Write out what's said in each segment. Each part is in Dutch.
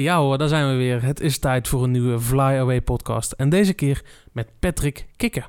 Ja hoor, daar zijn we weer. Het is tijd voor een nieuwe Fly Away podcast. En deze keer met Patrick Kikker.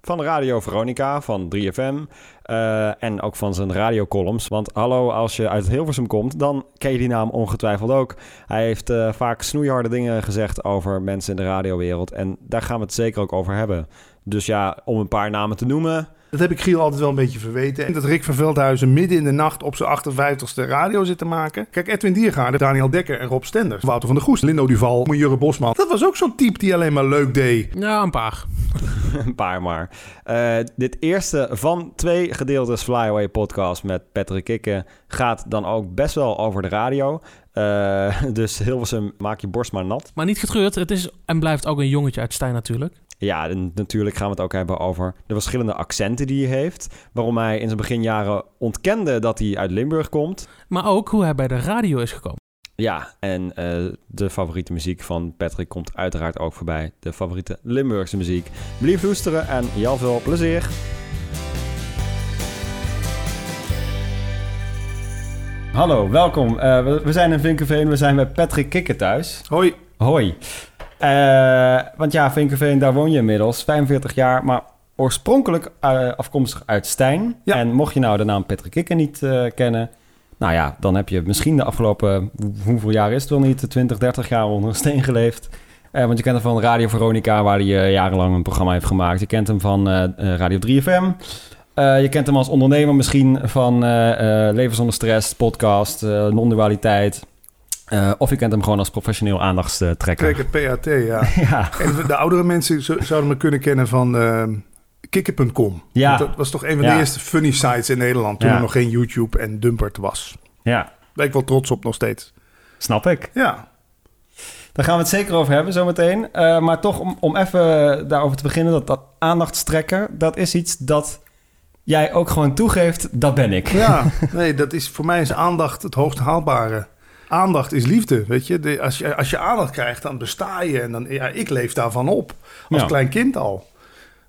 Van Radio Veronica van 3FM eh, en ook van zijn radiocolumns. Want hallo, als je uit Hilversum komt, dan ken je die naam ongetwijfeld ook. Hij heeft eh, vaak snoeiharde dingen gezegd over mensen in de radiowereld. En daar gaan we het zeker ook over hebben. Dus ja, om een paar namen te noemen... Dat heb ik Giel altijd wel een beetje verweten. En dat Rick van Veldhuizen midden in de nacht op zijn 58ste radio zit te maken. Kijk, Edwin Diergaarde, Daniel Dekker en Rob Stenders. Wouter van der Goes, Lindo Duval, Jurre Bosman. Dat was ook zo'n type die alleen maar leuk deed. Ja, een paar. een paar maar. Uh, dit eerste van twee gedeeltes Flyaway podcast met Patrick Kikke gaat dan ook best wel over de radio. Uh, dus Hilversum, maak je borst maar nat. Maar niet getreurd, het is en blijft ook een jongetje uit Stijn natuurlijk. Ja, en natuurlijk gaan we het ook hebben over de verschillende accenten die hij heeft. Waarom hij in zijn beginjaren ontkende dat hij uit Limburg komt. Maar ook hoe hij bij de radio is gekomen. Ja, en uh, de favoriete muziek van Patrick komt uiteraard ook voorbij. De favoriete Limburgse muziek. Blijf luisteren en heel veel plezier. Hallo, welkom. Uh, we, we, zijn in Vinkenveen. We zijn bij Patrick Kikker thuis. Hoi. Hoi. Uh, want ja, Vinkenveen, daar woon je inmiddels. 45 jaar, maar oorspronkelijk uh, afkomstig uit Stijn. Ja. En mocht je nou de naam Patrick Kikker niet uh, kennen... Nou ja, dan heb je misschien de afgelopen... Hoeveel jaar is het wel niet? 20, 30 jaar onder een steen geleefd. want je kent hem van Radio Veronica, waar hij jarenlang een programma heeft gemaakt. Je kent hem van Radio 3FM. je kent hem als ondernemer misschien van Leven zonder stress, podcast, non-dualiteit... Uh, of je kent hem gewoon als professioneel aandachtstrekker. Trekker, PAT, ja. ja. En de oudere mensen zouden me kunnen kennen van uh, kikker.com. Ja. Dat was toch een van de eerste funny sites in Nederland... toen er nog geen YouTube en Dumpert was. Ja. Daar ik wel trots op nog steeds. Snap ik. Ja. Daar gaan we het zeker over hebben zometeen. Uh, maar toch om, om even daarover te beginnen... dat, dat aandachtstrekker, dat is iets dat jij ook gewoon toegeeft... dat ben ik. Ja, nee, dat is voor mij is aandacht het hoogst haalbare aandacht is liefde, weet je. De, als je. Als je aandacht krijgt, dan besta je. En dan, ja, ik leef daarvan op. Als klein kind al.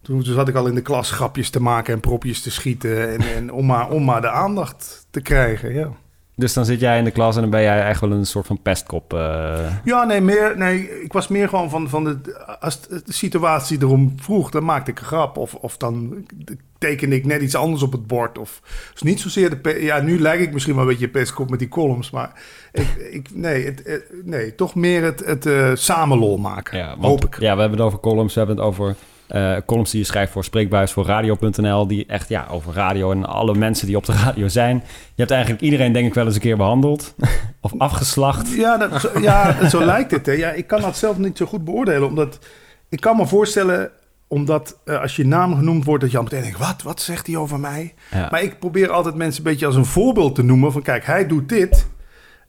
Toen, zat ik al in de klas grapjes te maken en propjes te schieten. En, en om, maar, om maar de aandacht te krijgen, ja. Dus dan zit jij in de klas en dan ben jij echt wel een soort van pestkop. Uh... Ja, nee, meer, nee, ik was meer gewoon van, van de, als de situatie erom vroeg, dan maakte ik een grap. Of, of dan tekende ik net iets anders op het bord. Of dus niet zozeer de. Ja, nu lijk ik misschien wel een beetje pestkop met die columns. Maar ik, ik, nee, het, nee, toch meer het, het uh, samen lol maken. Ja, hoop ik. Ja, we hebben het over columns, we hebben het over uh, columns die je schrijft voor Spreekbuis, voor Radio.nl, die echt ja, over radio en alle mensen die op de radio zijn. Je hebt eigenlijk iedereen, denk ik, wel eens een keer behandeld of afgeslacht. Ja, dat, zo, ja, zo lijkt het. Hè. Ja, ik kan dat zelf niet zo goed beoordelen, omdat ik kan me voorstellen omdat uh, als je naam genoemd wordt, dat je al meteen denkt: wat, wat zegt hij over mij? Ja. Maar ik probeer altijd mensen een beetje als een voorbeeld te noemen: van kijk, hij doet dit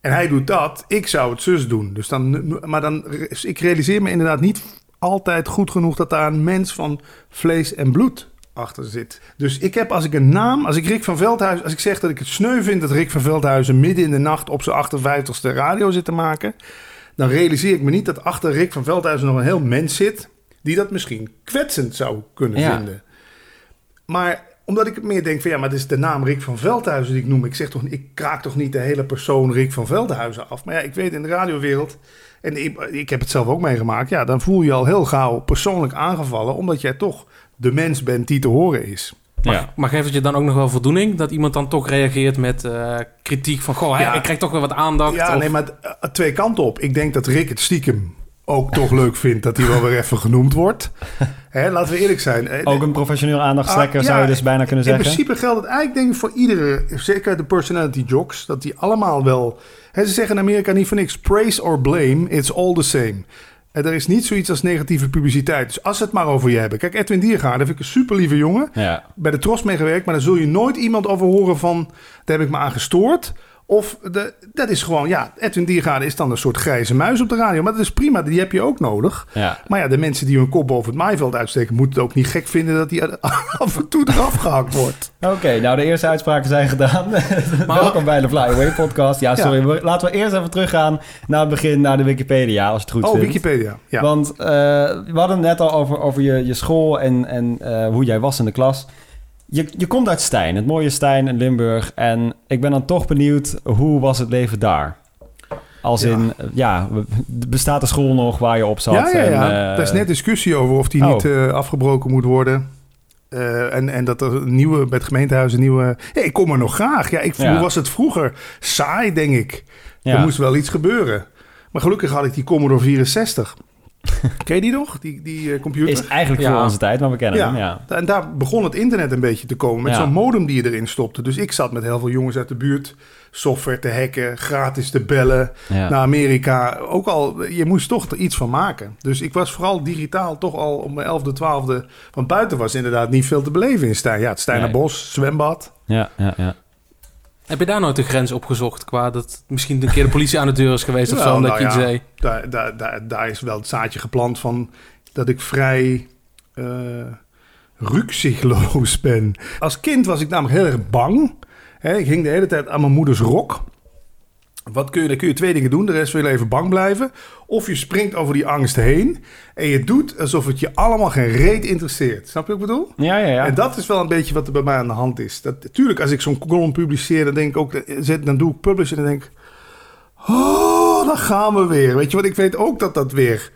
en hij doet dat. Ik zou het zus doen. Dus dan, maar dan, ik realiseer me inderdaad niet altijd goed genoeg dat daar een mens van vlees en bloed achter zit. Dus ik heb als ik een naam, als ik Rick van Veldhuizen, als ik zeg dat ik het sneu vind dat Rick van Veldhuizen midden in de nacht op zijn 58ste radio zit te maken, dan realiseer ik me niet dat achter Rick van Veldhuizen nog een heel mens zit die dat misschien kwetsend zou kunnen vinden. Maar omdat ik meer denk van ja, maar het is de naam Rick van Veldhuizen die ik noem. Ik zeg toch, ik kraak toch niet de hele persoon Rick van Veldhuizen af. Maar ja, ik weet in de radiowereld en ik, ik, heb het zelf ook meegemaakt. Ja, dan voel je je al heel gauw persoonlijk aangevallen, omdat jij toch de mens bent die te horen is. Maar, ja. maar geeft het je dan ook nog wel voldoening dat iemand dan toch reageert met uh, kritiek van... Goh, ja. ik krijg toch weer wat aandacht. Ja, nee, maar uh, twee kanten op. Ik denk dat Rick het stiekem ook toch leuk vindt dat hij wel weer even genoemd wordt. Hè, laten we eerlijk zijn. Eh, ook een professioneel aandachtstrekker ah, zou je dus bijna kunnen zeggen. In principe geldt het eigenlijk denk ik voor iedere, zeker de personality jocks, dat die allemaal wel... Hè, ze zeggen in Amerika niet voor niks, praise or blame, it's all the same. En er is niet zoiets als negatieve publiciteit. Dus als ze het maar over je hebben. Kijk, Edwin Diergaarde vind ik een super lieve jongen. Ja. Bij de Tros meegewerkt, maar daar zul je nooit iemand over horen van... daar heb ik me aan gestoord. Of de, dat is gewoon, ja, Edwin Diergaarde is dan een soort grijze muis op de radio. Maar dat is prima, die heb je ook nodig. Ja. Maar ja, de mensen die hun kop boven het maaiveld uitsteken... moeten het ook niet gek vinden dat die af en toe eraf gehakt wordt. Oké, nou de eerste uitspraken zijn gedaan. Maar Welkom bij de Fly Away podcast. Ja, sorry, laten we eerst even teruggaan naar het begin, naar de Wikipedia, als het goed oh, vindt. Oh, Wikipedia, ja. Want uh, we hadden het net al over, over je, je school en, en uh, hoe jij was in de klas... Je, je komt uit Stijn, het mooie Stijn in Limburg. En ik ben dan toch benieuwd, hoe was het leven daar? Als in, ja, bestaat de school nog waar je op zat? Ja, ja, ja. En, er is net discussie over of die oh. niet afgebroken moet worden. Uh, en, en dat er een nieuwe, bij het gemeentehuis een nieuwe... Ja, ik kom er nog graag. Ja, ik, Hoe was het vroeger? Saai, denk ik. Er moest wel iets gebeuren. Maar gelukkig had ik die Commodore 64. Ken je die nog, die, die uh, computer? Is eigenlijk voor onze tijd, maar we kennen hem, ja. En daar begon het internet een beetje te komen. Met zo'n modem die je erin stopte. Dus ik zat met heel veel jongens uit de buurt software te hacken, gratis te bellen naar Amerika. Ook al, je moest toch er iets van maken. Dus ik was vooral digitaal toch al op mijn elfde, twaalfde. Want buiten was inderdaad niet veel te beleven in Stijn. Ja, het Steinerbos, zwembad. Ja, ja, ja. Heb je daar nooit de grens opgezocht qua dat misschien een keer de politie aan de deur is geweest of zo, omdat nou je ja, zei? Daar, daar, daar, daar, is wel het zaadje geplant van dat ik vrij uh, rukzichtloos ben. Als kind was ik namelijk heel erg bang. ik hing de hele tijd aan mijn moeders rok. Wat kun je, dan kun je twee dingen doen. De rest wil je even bang blijven. Of je springt over die angst heen. En je doet alsof het je allemaal geen reet interesseert. Snap je wat ik bedoel? Ja, ja, ja. En dat is wel een beetje wat er bij mij aan de hand is. Dat, tuurlijk, als ik zo'n column publiceer, dan denk ik ook, dan doe ik publish en dan denk ik, oh, dan gaan we weer. Weet je wat? Ik weet ook dat dat weer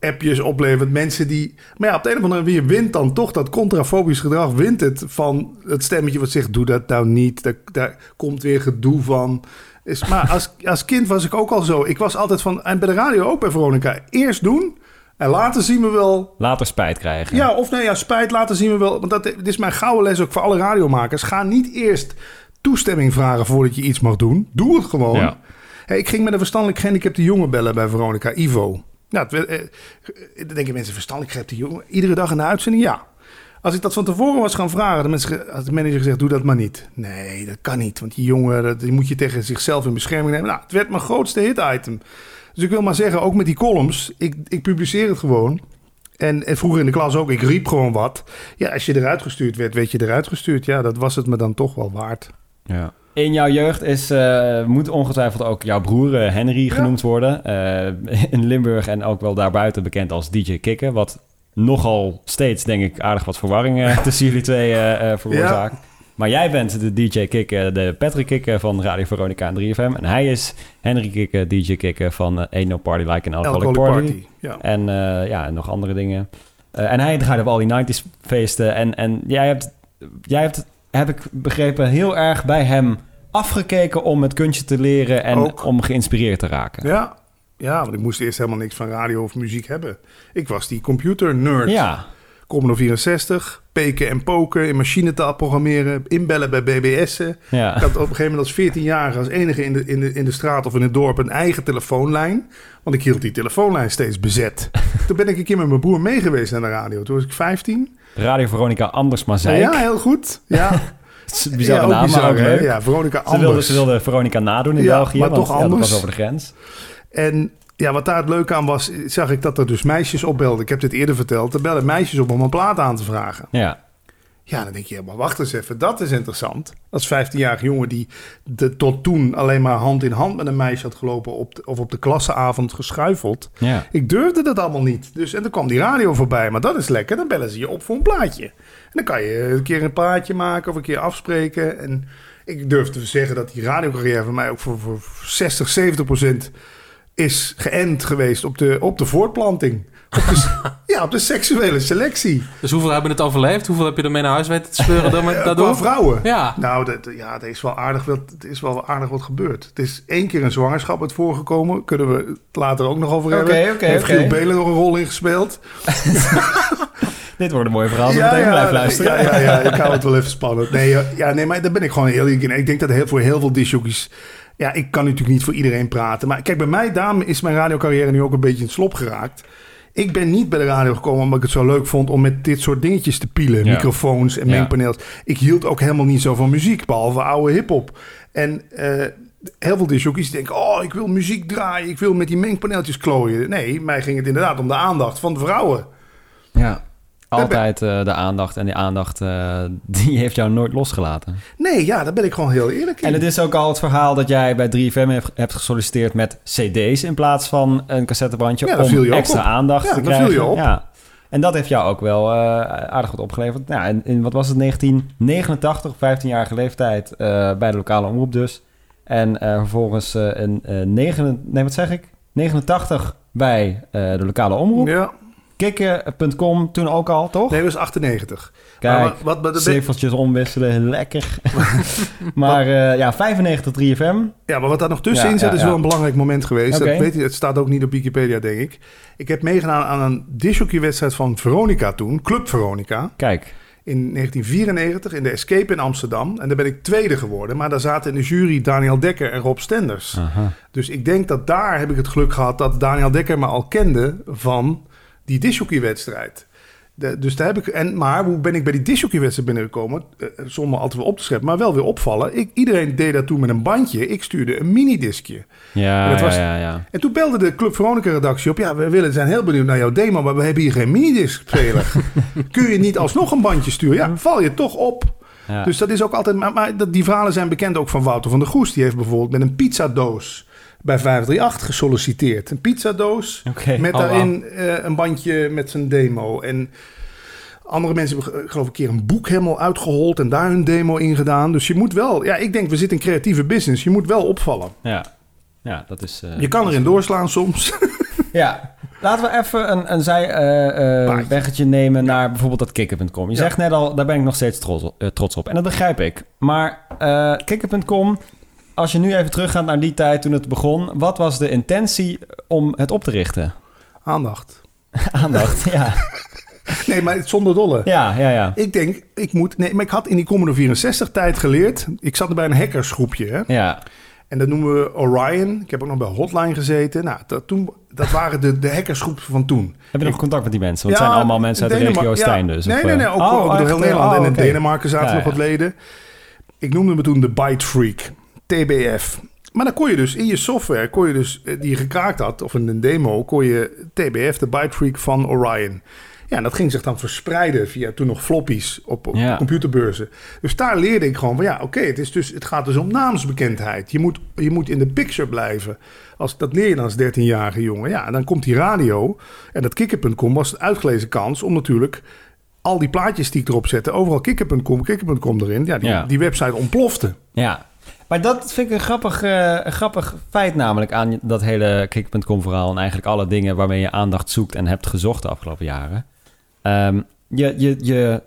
appjes oplevert. Mensen die. Maar ja, op de een of andere manier wint dan toch dat contrafobisch gedrag. Wint het van het stemmetje wat zegt: doe dat nou niet. Daar, daar komt weer gedoe van. Is, maar als, als kind was ik ook al zo. Ik was altijd van, en bij de radio ook bij Veronica, eerst doen en later zien we wel... Later spijt krijgen. Ja, of nee, ja, spijt, later zien we wel. Want dat dit is mijn gouden les ook voor alle radiomakers. Ga niet eerst toestemming vragen voordat je iets mag doen. Doe het gewoon. Ja. Hey, ik ging met een verstandelijk gehandicapte jongen bellen bij Veronica, Ivo. Nou, het, eh, dan denken mensen, verstandelijk gehandicapte jongen. Iedere dag in de uitzending, ja. Als ik dat van tevoren was gaan vragen, de mensen, had de manager gezegd: doe dat maar niet. Nee, dat kan niet. Want die jongen, dat, die moet je tegen zichzelf in bescherming nemen. Nou, het werd mijn grootste hit-item. Dus ik wil maar zeggen, ook met die columns, ik, ik publiceer het gewoon. En, en, vroeger in de klas ook, ik riep gewoon wat. Ja, als je eruit gestuurd werd, werd je eruit gestuurd. Ja, dat was het me dan toch wel waard. Ja. In jouw jeugd is, uh, moet ongetwijfeld ook jouw broer uh, Henry genoemd worden. Uh, in Limburg en ook wel daarbuiten bekend als DJ Kikken. Wat nogal steeds, denk ik, aardig wat verwarring tussen jullie twee uh, veroorzaakt. Maar jij bent de DJ Kikker, de Patrick Kikker van Radio Veronica en 3FM. En hij is Henry Kikker, DJ Kikker van Ain't No Party Like an Alcoholic, Party. party ja. En uh, ja, nog andere dingen. Uh, en hij gaat op al die 90s feesten. En, en jij hebt, jij hebt, heb ik begrepen, heel erg bij hem afgekeken om het kunstje te leren en om geïnspireerd te raken. Ja, ja, want ik moest eerst helemaal niks van radio of muziek hebben. Ik was die computer-nerd. Ja. Commodore 64, peken en poken, in machinetaal programmeren, inbellen bij BBS'en. Ja. Ik had op een gegeven moment als 14-jarige als enige in de, in, de, in de straat of in het dorp een eigen telefoonlijn. Want ik hield die telefoonlijn steeds bezet. Toen ben ik een keer met mijn broer mee geweest naar de radio. Toen was ik 15. Radio Veronica Anders maar zei. Ja, heel goed. Ja. bizarre ja, naam, bizar, maar Ja, Veronica Anders. Ze wilde, ze wilde Veronica nadoen in België, maar toch anders. Was over de grens. En ja, wat daar het leuke aan was, zag ik dat er dus meisjes opbelden. Ik heb dit eerder verteld. Er bellen meisjes op om een plaat aan te vragen. Ja. Ja, dan denk je, maar wacht eens even, dat is interessant. Als 15-jarige jongen die de, tot toen alleen maar hand in hand met een meisje had gelopen... Op of op de klasseavond geschuifeld. Ja. Ik durfde dat allemaal niet. Dus, en dan kwam die radio voorbij, maar dat is lekker. Dan bellen ze je op voor een plaatje. En dan kan je een keer een plaatje maken of een keer afspreken. En ik durf te zeggen dat die radiocarrière voor mij ook voor, voor 60, 70 procent is geënt geweest op de, op de voortplanting. Op de, ja, op de seksuele selectie. Dus hoeveel hebben het overleefd? Hoeveel heb je ermee naar huis weten te speuren daardoor? vrouwen? Ja. Nou, dat, ja, er is wel aardig wat, het is wel aardig wat gebeurd. Het is één keer een zwangerschap het voorgekomen. Kunnen we het later ook nog over hebben. Oké, oké, Heeft Giel Belen nog een rol in gespeeld? Dit wordt een mooie verhaal als ja, meteen ja, blijf luisteren. Ja, ja, ja, ik hou het wel even spannend. Nee, ja, nee, maar daar ben ik gewoon heel in. Ik denk dat heel, voor heel veel disjockeys ja, ik kan natuurlijk niet voor iedereen praten. Maar kijk, bij mij, daarom is mijn radiocarrière nu ook een beetje in het slop geraakt. Ik ben niet bij de radio gekomen omdat ik het zo leuk vond om met dit soort dingetjes te pielen. Microfoons en mengpaneels. Ik hield ook helemaal niet zo van muziek, behalve oude hip-hop. En uh, heel veel disjockeys denken: Oh, ik wil muziek draaien. Ik wil met die mengpaneeltjes klooien. Nee, mij ging het inderdaad om de aandacht van de vrouwen. Ja. Altijd uh, de aandacht. En die aandacht, uh, die heeft jou nooit losgelaten. Nee, ja, daar ben ik gewoon heel eerlijk in. En het is ook al het verhaal dat jij bij 3FM hebt, hebt gesolliciteerd met cd's... in plaats van een cassettebandje ja, om extra op. aandacht ja, te krijgen. Viel je op. Ja, en dat heeft jou ook wel uh, aardig wat opgeleverd. Nou, in, in, wat was het, 1989, 15-jarige leeftijd... bij de lokale omroep dus... En vervolgens een 9, nee, wat zeg ik? 89 bij de lokale omroep. Ja. Kikken.com toen ook al, toch? Nee, dat was 98. Kijk, wat, wat, cijfertjes omwisselen, lekker. maar uh, ja, 95 3FM. Ja, maar wat daar nog tussenin zit, is wel een belangrijk moment geweest. Dat weet je, het staat ook niet op Wikipedia, denk ik. Ik heb meegedaan aan een dishockey-wedstrijd van Veronica toen, Club Veronica. Kijk. In 1994 in de Escape in Amsterdam. En daar ben ik tweede geworden. Maar daar zaten in de jury Daniel Dekker en Rob Stenders. Aha. Dus ik denk dat daar heb ik het geluk gehad dat Daniel Dekker me al kende van die dishockey-wedstrijd dus daar heb ik. En, maar hoe ben ik bij die dishockey-wedstrijd binnengekomen? Uh, zonder altijd wel op te scheppen, maar wel weer opvallen. Ik, iedereen deed dat toen met een bandje. Ik stuurde een minidiscje. Ja, en was, ja, ja, En toen belde de Club Veronica-redactie op. Ja, we willen, zijn heel benieuwd naar jouw demo, maar we hebben hier geen minidisc-speler. Kun je niet alsnog een bandje sturen? Ja, val je toch op. Ja. Dus dat is ook altijd. Maar, maar die verhalen zijn bekend ook van Wouter van der Goes. Die heeft bijvoorbeeld met een pizzadoos bij 538 gesolliciteerd. Een pizzadoos met oh, daarin uh, een bandje met zijn demo. En andere mensen hebben eh, geloof ik een keer een boek helemaal uitgehold en daar hun demo in gedaan. Dus je moet wel, ja, ik denk we zitten in creatieve business. Je moet wel opvallen. Ja, ja dat is. Uh, je kan erin doorslaan soms. ja, laten we even een, een zijweggetje uh, nemen naar bijvoorbeeld dat kikker.com. Je zegt net al, daar ben ik nog steeds trots, trots op. En dat begrijp ik. Maar kikker.com als je nu even teruggaat naar die tijd toen het begon, wat was de intentie om het op te richten? Aandacht. Aandacht, ja. Nee, maar zonder dolle. Ja, ja, ja. Ik denk, ik moet... Nee, maar ik had in die Commodore 64 tijd geleerd... Ik zat er bij een hackersgroepje, hè. Ja. En dat noemen we Orion. Ik heb ook nog bij Hotline gezeten. Nou, dat, toen, dat waren de, de hackersgroep van toen. Heb je nog contact met die mensen? Want het zijn allemaal mensen uit de regio Stijn dus. Nee, nee, nee. Ook, oh, ook door heel Nederland. Oh, en in Denemarken zaten nog wat leden. Ik noemde me toen de Byte Freak. TBF. Maar dan kon je dus in je software, kon je dus, eh, die je gekraakt had, of in een demo, kon je TBF, de Byte Freak van Orion. Ja, en dat ging zich dan verspreiden via toen nog floppies op, op computerbeurzen. Dus daar leerde ik gewoon van ja, oké, het is dus, het gaat dus om naamsbekendheid. Je moet, je moet in de picture blijven. Als, dat leer je dan als 13-jarige jongen. Ja, en dan komt die radio. En dat kikker.com was een uitgelezen kans om natuurlijk al die plaatjes die ik erop zette, overal kikker.com, kikker.com erin. Ja die, ja. die website ontplofte. Ja, maar dat vind ik een grappig, uh, een grappig feit namelijk aan dat hele kick.com verhaal... en eigenlijk alle dingen waarmee je aandacht zoekt en hebt gezocht de afgelopen jaren. Ehm, je, je, je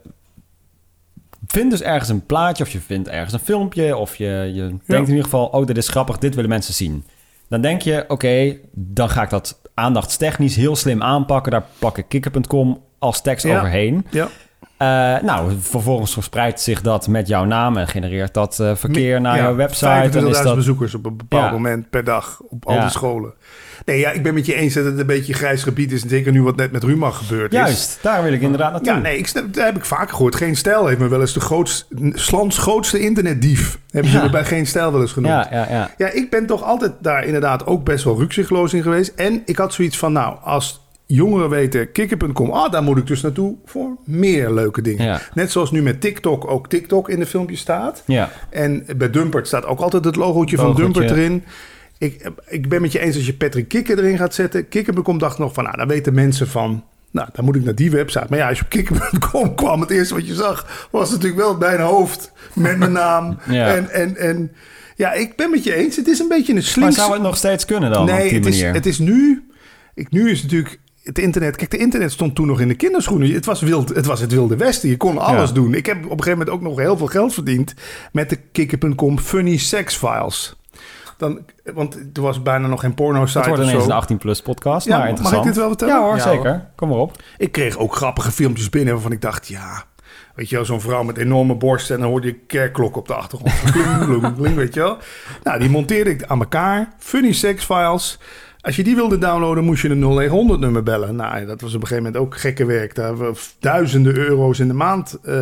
vindt dus ergens een plaatje of je vindt ergens een filmpje... of je, je denkt in ieder geval, oh, dit is grappig, dit willen mensen zien. Dan denk je, oké, dan ga ik dat aandachtstechnisch heel slim aanpakken. Daar pak ik kikker.com als tekst overheen. Ja. Uh, nou, vervolgens verspreidt zich dat met jouw naam en genereert dat uh, verkeer naar jouw website. En is dat bezoekers op een bepaald moment per dag op al die scholen. Nee, ja, ik ben met je eens dat het een beetje grijs gebied is. Zeker nu wat net met Ruma gebeurd is. Juist, daar wil ik inderdaad naartoe. Ja, nee, ik, dat heb ik vaker gehoord. Geen Stijl heeft me wel eens de grootste, Slans grootste internetdief. Hebben ze me bij Geen Stijl wel eens genoemd. Ja, ja, ja. ja, ik ben toch altijd daar inderdaad ook best wel rukzichtloos in geweest. En ik had zoiets van, nou, als jongeren weten, kikker.com, ah, daar moet ik dus naartoe voor meer leuke dingen. Net zoals nu met TikTok ook TikTok in de filmpje staat. Ja. En bij Dumpert staat ook altijd het logootje van Dumpert erin. Ik, ik ben met je eens als je Patrick Kikker erin gaat zetten. Kikker.com dacht nog van, nou, dan weten mensen van... Nou, dan moet ik naar die website. Maar ja, als je op kikker.com kwam, het eerste wat je zag... was natuurlijk wel mijn hoofd met mijn naam. ja. En, en, en ja, ik ben met je eens. Het is een beetje een slinks... Maar zou het nog steeds kunnen dan nee, op die het manier? Is, het is nu... Ik, nu is het natuurlijk het internet, kijk, de internet stond toen nog in de kinderschoenen. Het was, wild, het, was het wilde westen. Je kon alles doen. Ik heb op een gegeven moment ook nog heel veel geld verdiend met de kikker.com funny sex files. Dan, want er was bijna nog geen porno-site Het wordt ineens een 18-plus podcast, ja, maar interessant. Mag ik dit wel vertellen? Ja hoor, zeker. Kom maar op. Ik kreeg ook grappige filmpjes binnen waarvan ik dacht, ja... Weet je wel, zo'n vrouw met enorme borsten en dan hoorde je kerkklok op de achtergrond. kling, weet je wel. Nou, die monteerde ik aan elkaar. Funny sex files. Als je die wilde downloaden, moest je een 0900 nummer bellen. Nou, dat was op een gegeven moment ook gekke werk. Daar hebben we duizenden euro's in de maand, uh,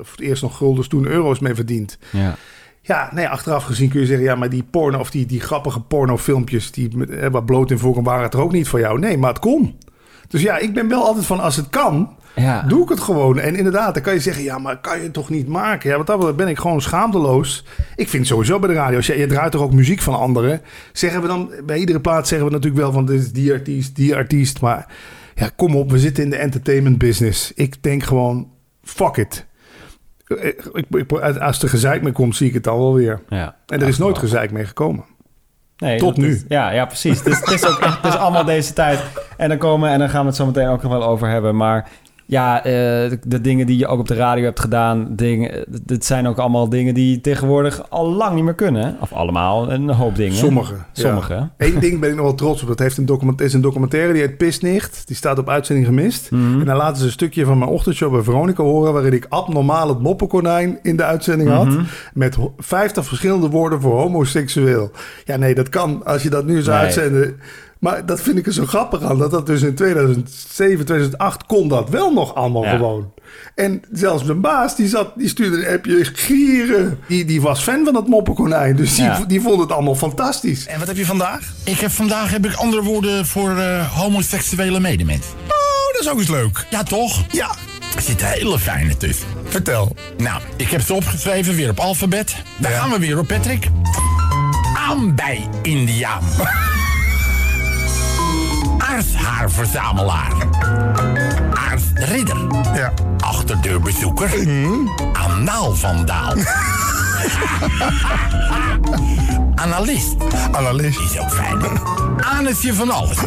of eerst nog guldens, toen euro's mee verdiend. Ja. Ja, nee, achteraf gezien kun je zeggen, ja, maar die porno of die, die grappige pornofilmpjes, die eh, wat bloot in voorkomen, waren het er ook niet voor jou. Nee, maar het kon. Dus ja, ik ben wel altijd van als het kan, ja. doe ik het gewoon. En inderdaad, dan kan je zeggen, ja, maar kan je het toch niet maken? Ja, want dan ben ik gewoon schaamteloos. Ik vind sowieso bij de radio, je, je draait toch ook muziek van anderen. Zeggen we dan, bij iedere plaats zeggen we natuurlijk wel van, dit is die artiest, die artiest. Maar ja, kom op, we zitten in de entertainment business. Ik denk gewoon, fuck it. ik, als er gezeik mee komt, zie ik het al wel weer. Ja, en er is nooit gezeik mee gekomen. Nee, Tot nu. ja, ja, precies. Het is, het is ook echt, het is allemaal deze tijd. En dan komen, en dan gaan we het zo meteen ook nog wel over hebben. Maar ja, uh, de, dingen die je ook op de radio hebt gedaan, dingen, dit zijn ook allemaal dingen die tegenwoordig al lang niet meer kunnen. Of allemaal, een hoop dingen. Sommige. Sommige. Eén ding ben ik nog wel trots op. Dat heeft een document, is een documentaire die heet Pisnicht. Die staat op uitzending gemist. Mhm. En dan laten ze een stukje van mijn ochtendshow bij Veronica horen... waarin ik abnormaal het moppenkonijn in de uitzending had. Mhm. Met 50 verschillende woorden voor homoseksueel. Ja, nee, dat kan. Als je dat nu zou uitzenden maar dat vind ik er zo grappig aan. Dat dat dus in 2007, 2008 kon dat wel nog allemaal gewoon. En zelfs mijn baas, die, zat, die stuurde een appje gieren. Die, die was fan van dat moppenkonijn. Dus die, die vond het allemaal fantastisch. En wat heb je vandaag? Ik heb vandaag heb ik andere woorden voor uh, homoseksuele medemens. Oh, dat is ook eens leuk. Ja, toch? Ja. Er zitten hele fijne tussen. Vertel. Nou, ik heb ze opgeschreven weer op alfabet. Daar gaan we weer op, Patrick. Aan bij Indiaan. aardhaarverzamelaar. Aardridder. Ja. Achterdeurbezoeker. Mm. Anaalvandaal. Analist. Analist. Is ook fijn. Anusje van alles.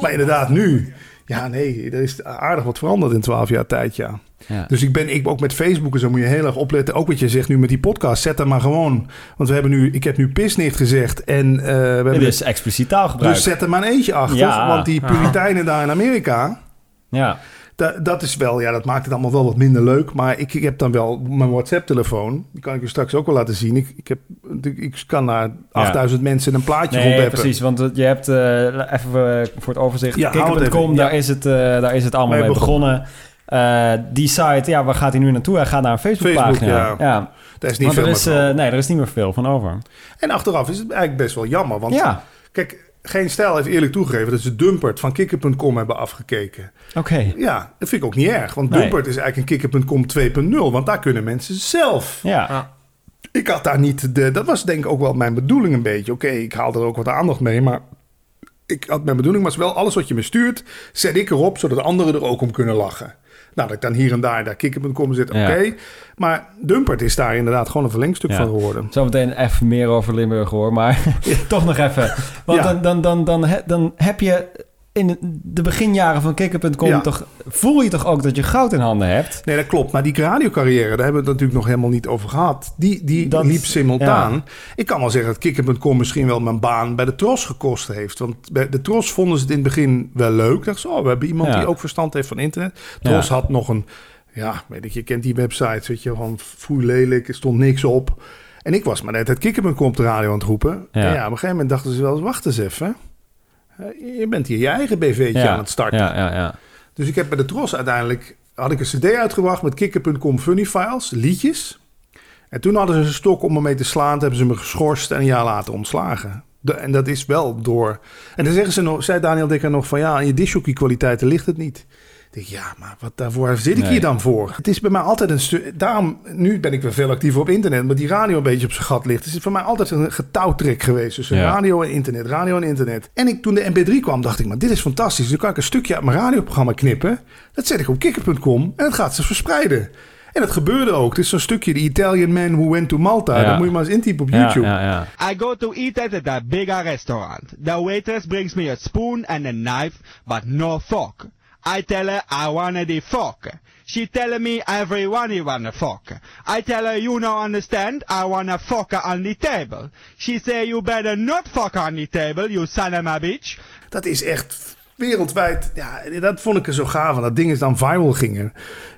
maar inderdaad, nu. Ja, nee, er is aardig wat veranderd in twaalf jaar tijd, ja. Dus ik ben ik, ook met Facebook en zo moet je heel erg opletten. Ook wat je zegt nu met die podcast. Zet er maar gewoon. Want we hebben nu, ik heb nu pisnicht gezegd. En uh, we hebben. dus expliciet taalgebruik. Dus zet er maar een eentje achter. Want die puriteinen daar in Amerika. Ja. Dat, dat is wel, ja, dat maakt het allemaal wel wat minder leuk. Maar ik, ik heb dan wel mijn WhatsApp-telefoon. Die kan ik je straks ook wel laten zien. Ik, ik, heb, ik kan naar 8000 mensen een plaatje nee, Ja, precies, want je hebt, uh, even voor het overzicht, ja, kikker.com, daar, is het, uh, daar is het allemaal mee begonnen. Uh, die site, ja, waar gaat hij nu naartoe? Hij gaat naar een Facebookpagina. Facebook, ja. ja. Daar is niet veel er is, uh, Nee, er is niet meer veel van over. En achteraf is het eigenlijk best wel jammer. Want ja. kijk, geen stijl heeft eerlijk toegegeven dat ze Dumpert van Kikker.com hebben afgekeken. Oké. Ja, dat vind ik ook niet erg. Want nee. Dumpert is eigenlijk een Kikker.com 2.0. Want daar kunnen mensen zelf. Ja. Ik had daar niet de... Dat was denk ik ook wel mijn bedoeling een beetje. Oké, ik haal er ook wat aandacht mee, maar ik had mijn bedoeling was wel alles wat je me stuurt, zet ik erop, zodat anderen er ook om kunnen lachen. Nou, dat ik dan hier en daar daar kikker.com zit, oké. Maar Dumpert is daar inderdaad gewoon een verlengstuk van geworden. Zometeen even meer over Limburg hoor, maar toch nog even. Want dan, dan, dan, dan, dan heb je in de beginjaren van Kikker.com toch, voel je toch ook dat je goud in handen hebt? Nee, dat klopt. Maar die radiocarrière, daar hebben we het natuurlijk nog helemaal niet over gehad. Die, die dat, liep simultaan. Ik kan wel zeggen dat Kikker.com misschien wel mijn baan bij de Tros gekost heeft. Want bij de Tros vonden ze het in het begin wel leuk. Dacht zo, oh, we hebben iemand die ook verstand heeft van internet. Tros had nog een, ja, weet ik, je kent die websites, weet je, van foei lelijk, er stond niks op. En ik was maar net het Kikker.com op de radio aan het roepen. Ja. En ja, op een gegeven moment dachten ze wel eens, wacht eens even. Eh, je bent hier je eigen BV'tje aan het starten. Ja, ja, ja. Dus ik heb bij de Tros uiteindelijk... had ik een cd uitgebracht met kikker.com funny files, liedjes. En toen hadden ze een stok om me mee te slaan. Toen hebben ze me geschorst en een jaar later ontslagen. De, en dat is wel door... En dan zeggen ze nog, zei Daniel Dekker nog van... ja, aan je dishockey kwaliteiten ligt het niet ja, maar wat daarvoor zit ik hier dan voor? Het is bij mij altijd een stuk. Daarom, nu ben ik weer veel actiever op internet, maar die radio een beetje op zijn gat ligt. Het is voor mij altijd een getouwtrek geweest tussen radio en internet, radio en internet. En ik, toen de MP3 kwam, dacht ik, maar dit is fantastisch. Nu kan ik een stukje uit mijn radioprogramma knippen. Dat zet ik op kikker.com en het gaat ze verspreiden. En dat gebeurde ook. Het is zo'n stukje, The Italian Man Who Went to Malta. Ja. Dat moet je maar eens intypen op YouTube. Ja, ja, I go to eat at a bigger restaurant. The waitress brings me a spoon and a knife, but no fork. I tell her I wanna the fuck. She tell me everyone you wanna fuck. I tell her you no understand, I wanna fuck her on the table. She say you better not fuck on the table, you son of a bitch. Dat is echt wereldwijd, ja, dat vond ik er zo gaaf. Dat dingen dan viral gingen.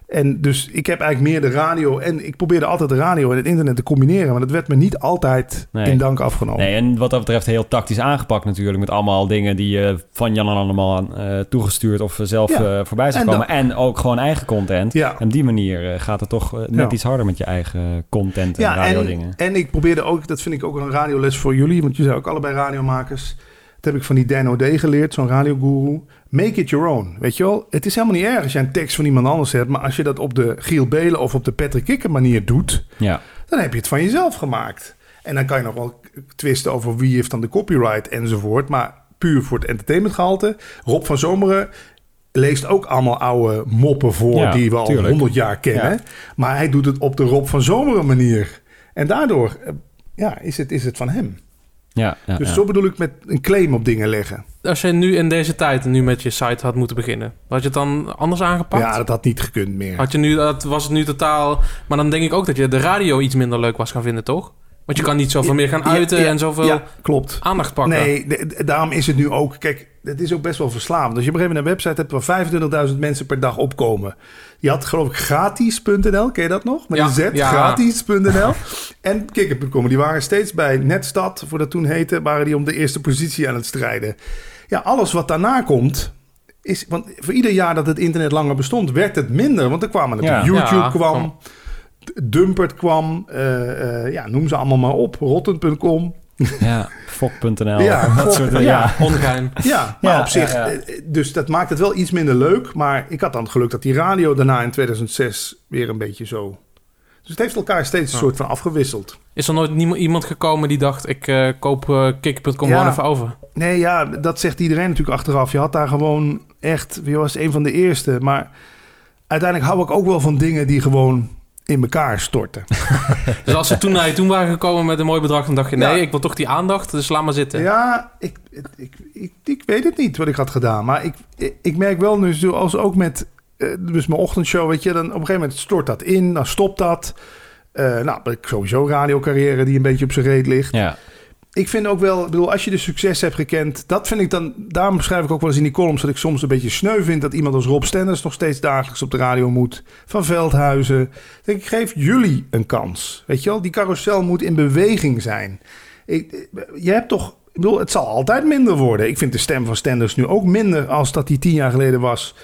En dus ik heb eigenlijk meer de radio en ik probeerde altijd de radio en het internet te combineren, maar dat werd me niet altijd in dank afgenomen. Nee, en wat dat betreft heel tactisch aangepakt natuurlijk, met allemaal dingen die je van Jan en allemaal uh, toegestuurd of zelf ja. uh, voorbij zijn komen. En ook gewoon eigen content. Ja. En op die manier gaat het toch net iets harder met je eigen content en radio dingen. En, en ik probeerde ook, dat vind ik ook een radioles voor jullie, want jullie zijn ook allebei radiomakers. Heb ik van die Dan O'Day geleerd, zo'n radioguru. Make it your own. Weet je wel, het is helemaal niet erg als je een tekst van iemand anders hebt. Maar als je dat op de Giel Belen of op de Patrick Kikker manier doet, ja. dan heb je het van jezelf gemaakt. En dan kan je nog wel twisten over wie heeft dan de copyright enzovoort. Maar puur voor het entertainmentgehalte. Rob van Zomeren leest ook allemaal oude moppen voor die we al honderd jaar kennen. Maar hij doet het op de Rob van Zomeren manier. En daardoor eh, ja, is, het, is het van hem. Ja, ja, dus zo bedoel ik met een claim op dingen leggen. Als je nu in deze tijd nu met je site had moeten beginnen, had je het dan anders aangepakt? Ja, dat had niet gekund meer. Had je nu, dat was het nu totaal. Maar dan denk ik ook dat je de radio iets minder leuk was gaan vinden, toch? Want je kan niet zoveel meer gaan uiten en zoveel klopt. aandacht pakken. Nee, daarom is het nu ook... Kijk, het is ook best wel verslavend. Als je op een gegeven moment een website hebt... waar 25.000 mensen per dag opkomen. Je had geloof ik gratis.nl, ken je dat nog? Met een Z, gratis.nl. en kikker.com, die waren steeds bij Netstad, voor dat toen heette... waren die om de eerste positie aan het strijden. Ja, alles wat daarna komt... Is, want voor ieder jaar dat het internet langer bestond, werd het minder. Want er kwamen natuurlijk YouTube kwam... Dumpert kwam, uh, uh, ja, noem ze allemaal maar op, rotten.com. Ja, fok.nl. Ja, dat soort, ja. ja. ongein. Ja, maar op zich, eh, dus dat maakt het wel iets minder leuk. Maar ik had dan het geluk dat die radio daarna in 2006 weer een beetje zo... Dus het heeft elkaar steeds een soort van afgewisseld. Is er nooit niemand, iemand gekomen die dacht, ik uh, koop uh, kick.com gewoon even over? Nee, ja, dat zegt iedereen natuurlijk achteraf. Je had daar gewoon echt, je was een van de eerste. Maar uiteindelijk hou ik ook wel van dingen die gewoon in elkaar storten. dus als ze toen naar je toen waren gekomen met een mooi bedrag... dan dacht je, nee, ik wil toch die aandacht, dus laat maar zitten. Ja, ik, ik, ik, ik weet het niet wat ik had gedaan. Maar ik, ik merk wel nu, zoals ook met uh, dus mijn ochtendshow... weet je, dan op een gegeven moment stort dat in, dan stopt dat... Uh, nou, sowieso radiocarrière die een beetje op zijn reet ligt. Ja ik vind ook wel, bedoel, als je de succes hebt gekend, dat vind ik dan, daarom beschrijf ik ook wel eens in die columns dat ik soms een beetje sneu vind dat iemand als Rob Stenders nog steeds dagelijks op de radio moet. Van Veldhuizen. Denk ik, geef jullie een kans. Weet je wel, die carousel moet in beweging zijn. Ik, je hebt toch, ik bedoel, het zal altijd minder worden. Ik vind de stem van Stenders nu ook minder als dat die tien jaar geleden was.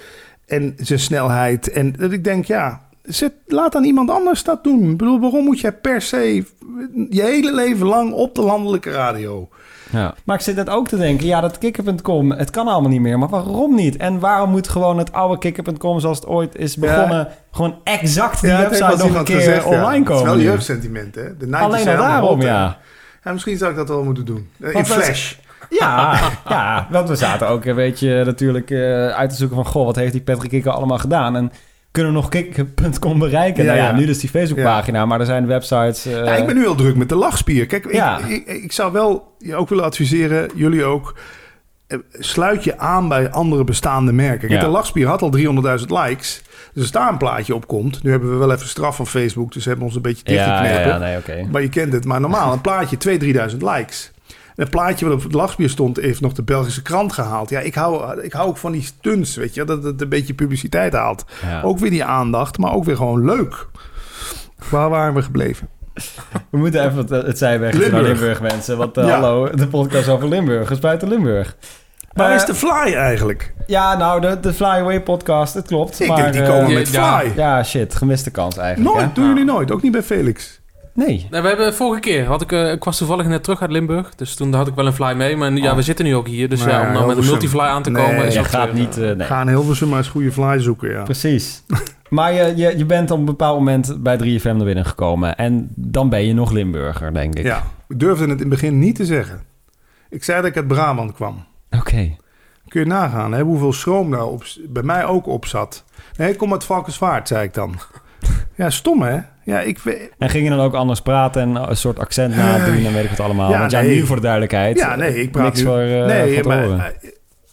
En zijn snelheid. En dat ik denk, ja, Zet, laat dan iemand anders dat doen. Ik bedoel, waarom moet jij per se je hele leven lang op de landelijke radio? Ja. Maar ik zit net ook te denken, ja, dat kikker.com, het kan allemaal niet meer. Maar waarom niet? En waarom moet gewoon het oude kikker.com zoals het ooit is begonnen... gewoon exact die ja, website nog een keer gezegd, online komen? Het is wel jeugdsentiment, hè? De Alleen al daarom, ja. ja. Misschien zou ik dat wel moeten doen. In Flash. Ja, ja, want we zaten ook een beetje natuurlijk uh, uit te zoeken van... goh, wat heeft die Patrick Kikker allemaal gedaan? En kunnen nog kick.com bereiken. Ja, nou ja, nu dus die Facebookpagina, maar er zijn websites... Uh... Ja, ik ben nu heel druk met de lachspier. Kijk, ik, ik, ik, zou wel je ook willen adviseren, jullie ook... Eh, sluit je aan bij andere bestaande merken. Kijk, de lachspier had al 300.000 likes. Dus als daar een plaatje op komt... Nu hebben we wel even straf van Facebook, dus hebben we ons een beetje dichtgeknepen. Ja, ja, nee, okay. Maar je kent het. Maar normaal, een plaatje 2.000, 3.000 likes. Het plaatje wat op het lachspier stond, heeft nog de Belgische krant gehaald. Ja, ik hou, ik hou ook van die stunts, weet je, dat het een beetje publiciteit haalt. Ook weer die aandacht, maar ook weer gewoon leuk. Waar waren we gebleven? We moeten even het, het zijweg naar Limburg, mensen. Want uh, hallo, de podcast over Limburg is buiten Limburg. Waar is de Fly eigenlijk? Ja, nou, de, de Fly Away podcast, het klopt. Ik maar, denk, die komen uh, met Fly. Ja, shit, gemiste kans eigenlijk. Nooit, doen jullie nooit. Ook niet bij Felix. Nee. nee. We hebben vorige keer, had ik, uh, ik was toevallig net terug uit Limburg. Dus toen had ik wel een fly mee. Maar ja, oh. we zitten nu ook hier. Dus ja, om nou met een multifly aan te komen... Nee, is je gaat niet... Uh, nee. Ga in Hilversum maar eens goede fly zoeken, ja. Precies. maar je, je, je bent op een bepaald moment bij 3FM naar binnen gekomen. En dan ben je nog Limburger, denk ik. Ja, ik durfde het in het begin niet te zeggen. Ik zei dat ik uit Brabant kwam. Oké. Kun je nagaan hè, hoeveel schroom daar op, bij mij ook op zat. Nee, ik kom uit Valkenswaard, zei ik dan. Ja, stom hè? Ja, ik En ging je dan ook anders praten en een soort accent nadoen en weet ik het allemaal? Ja, Want ja, nu voor de duidelijkheid. Ja, nee, ik praat niks nu, voor, uh, nee, voor maar, uh,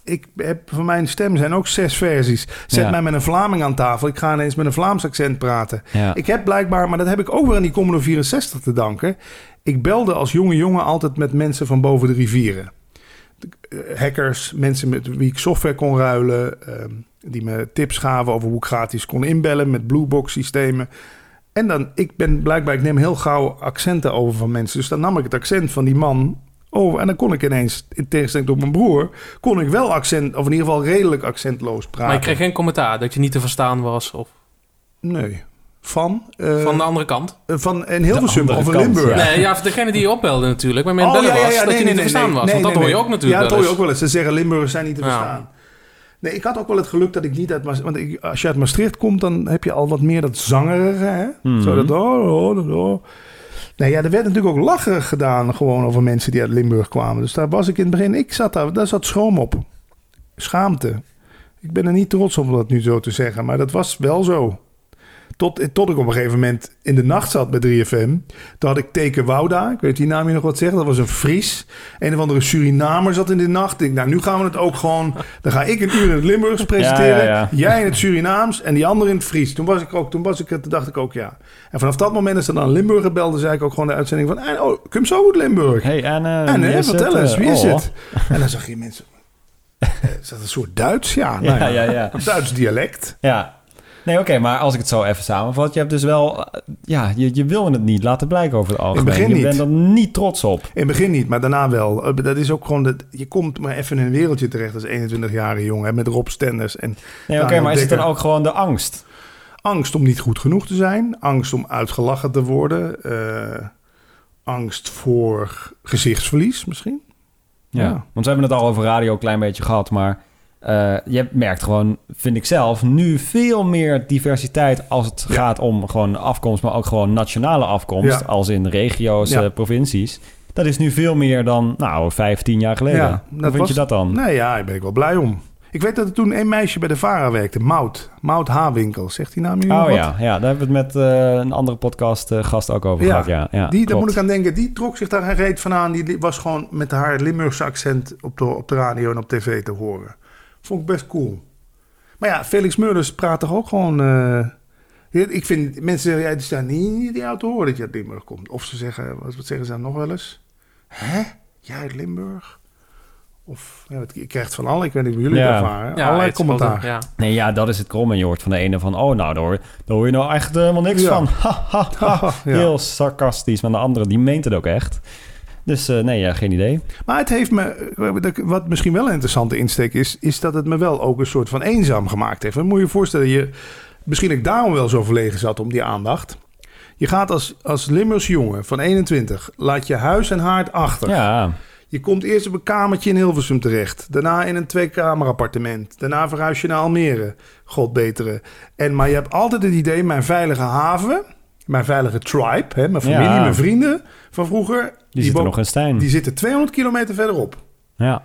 ik heb van mijn stem zijn ook zes versies. Zet mij met een Vlaming aan tafel. Ik ga ineens met een Vlaams accent praten. Ik heb blijkbaar, maar dat heb ik ook weer aan die Commodore 64 te danken. Ik belde als jonge jongen altijd met mensen van boven de rivieren. Eh, hackers, mensen met wie ik software kon ruilen. Uh, die me tips gaven over hoe ik gratis kon inbellen met Bluebox systemen. En dan, ik ben blijkbaar, ik neem heel gauw accenten over van mensen. Dus dan nam ik het accent van die man over. En dan kon ik ineens, in tegenstelling tot mijn broer, kon ik wel accent, of in ieder geval redelijk accentloos praten. Maar je kreeg geen commentaar dat je niet te verstaan was? Of... Nee. Van? Uh, van de andere kant? Uh, van een Hilversum of een Limburg. Nee, ja, degene die je opbelde natuurlijk. Maar mijn oh, bellen ja, ja, ja, was dat je niet te verstaan was. want dat hoor je ook natuurlijk Ja, dat hoor je ook wel eens. Ze zeggen Limburgers zijn niet te verstaan. Nee, ik had ook wel het geluk dat ik niet uit Maastricht... Want ik, als je uit Maastricht komt, dan heb je al wat meer dat zangerige. Hè? Mm Zo dat... Oh, oh, oh. Nee, ja, er werd natuurlijk ook lachen gedaan gewoon over mensen die uit Limburg kwamen. Dus daar was ik in het begin... Ik zat daar, daar zat schroom op. Schaamte. Ik ben er niet trots op om dat nu zo te zeggen, maar dat was wel zo. Tot, tot ik op een gegeven moment in de nacht zat bij 3FM. Toen had ik Teken Wouda. Ik weet die naam je nog wat zeggen. Dat was een Fries. Een of andere Surinamer zat in de nacht. Ik denk, nou, nu gaan we het ook gewoon... Dan ga ik een uur in het Limburgs presenteren. Jij in het Surinaams en die andere in het Fries. Toen was ik ook, toen was ik het, dacht ik ook, ja. En vanaf dat moment is er dan Limburger belde, zei ik ook gewoon de uitzending van... En, oh, kom zo uit Limburg. Hey, en, uh, en vertel eens, wie is oh. het? En dan zag je mensen... Is dat een soort Duits? Ja, nou ja, ja, ja. Duits dialect. Ja, Nee, oké, maar als ik het zo even samenvat, je hebt dus wel, eh, ja, je, je wil het niet laten blijken over het algemeen. In het begin je bent er niet trots op. In het begin niet, maar daarna wel. Eh, dat is ook gewoon, dat, je komt maar even in een wereldje terecht als 21-jarige jongen, met Rob Stenders. En, nee, oké, maar is het dan ook gewoon de angst? Angst om niet goed genoeg te zijn, angst om uitgelachen te worden, uh, angst voor gezichtsverlies misschien. Ja, ja, want we hebben het al over radio een klein beetje gehad, maar uh, je merkt gewoon, vind ik zelf, nu veel meer diversiteit als het gaat om gewoon afkomst, maar ook gewoon nationale afkomst, als in regio's, ja. uh, provincies. Dat is nu veel meer dan, nou, 15 jaar geleden. Hoe vind je dat dan? Nee, ja, daar ben ik wel blij om. Ik weet dat er toen een meisje bij de VARA werkte, Mout. Mout Hawinkel. Zegt die naam nu Oh ja, ja, daar hebben we het met uh, een andere podcast uh, gast ook over gehad. Ja, ja die, daar moet ik aan denken. Die trok zich daar geen reet van aan. Die was gewoon met haar Limburgse accent op de, op de radio en op tv te horen. Vond ik best cool. Maar ja, Felix Meurders praat toch ook gewoon... Uh, ik vind, mensen zeggen, ja, die staan niet die auto horen dat je uit Limburg komt. Of ze zeggen, wat, zeggen ze dan nog wel eens? Hè? Jij uit Limburg? Of, ja, je krijgt van alle, ik weet niet hoe jullie ja. ervaren, ja, allerlei commentaar. Ja. Nee, ja, dat is het krom. En je hoort van de ene van, oh, nou, daar hoor, daar hoor je nou echt helemaal niks van. Ha, ha, ha. Heel sarcastisch. Maar de andere, die meent het ook echt. Dus uh, nee, ja, geen idee. Maar het heeft me, wat misschien wel een interessante insteek is, is dat het me wel ook een soort van eenzaam gemaakt heeft. Dan moet je je voorstellen, je, misschien ik daarom wel zo verlegen zat om die aandacht. Je gaat als, als Limburgs jongen van 21, laat je huis en haard achter. Ja. Je komt eerst op een kamertje in Hilversum terecht. Daarna in een tweekamer appartement. Daarna verhuis je naar Almere. God betere. En, maar je hebt altijd het idee, mijn veilige haven mijn veilige tribe, hè, mijn familie, mijn vrienden van vroeger. Die, zitten nog in Stijn. Die zitten 200 kilometer verderop. Ja.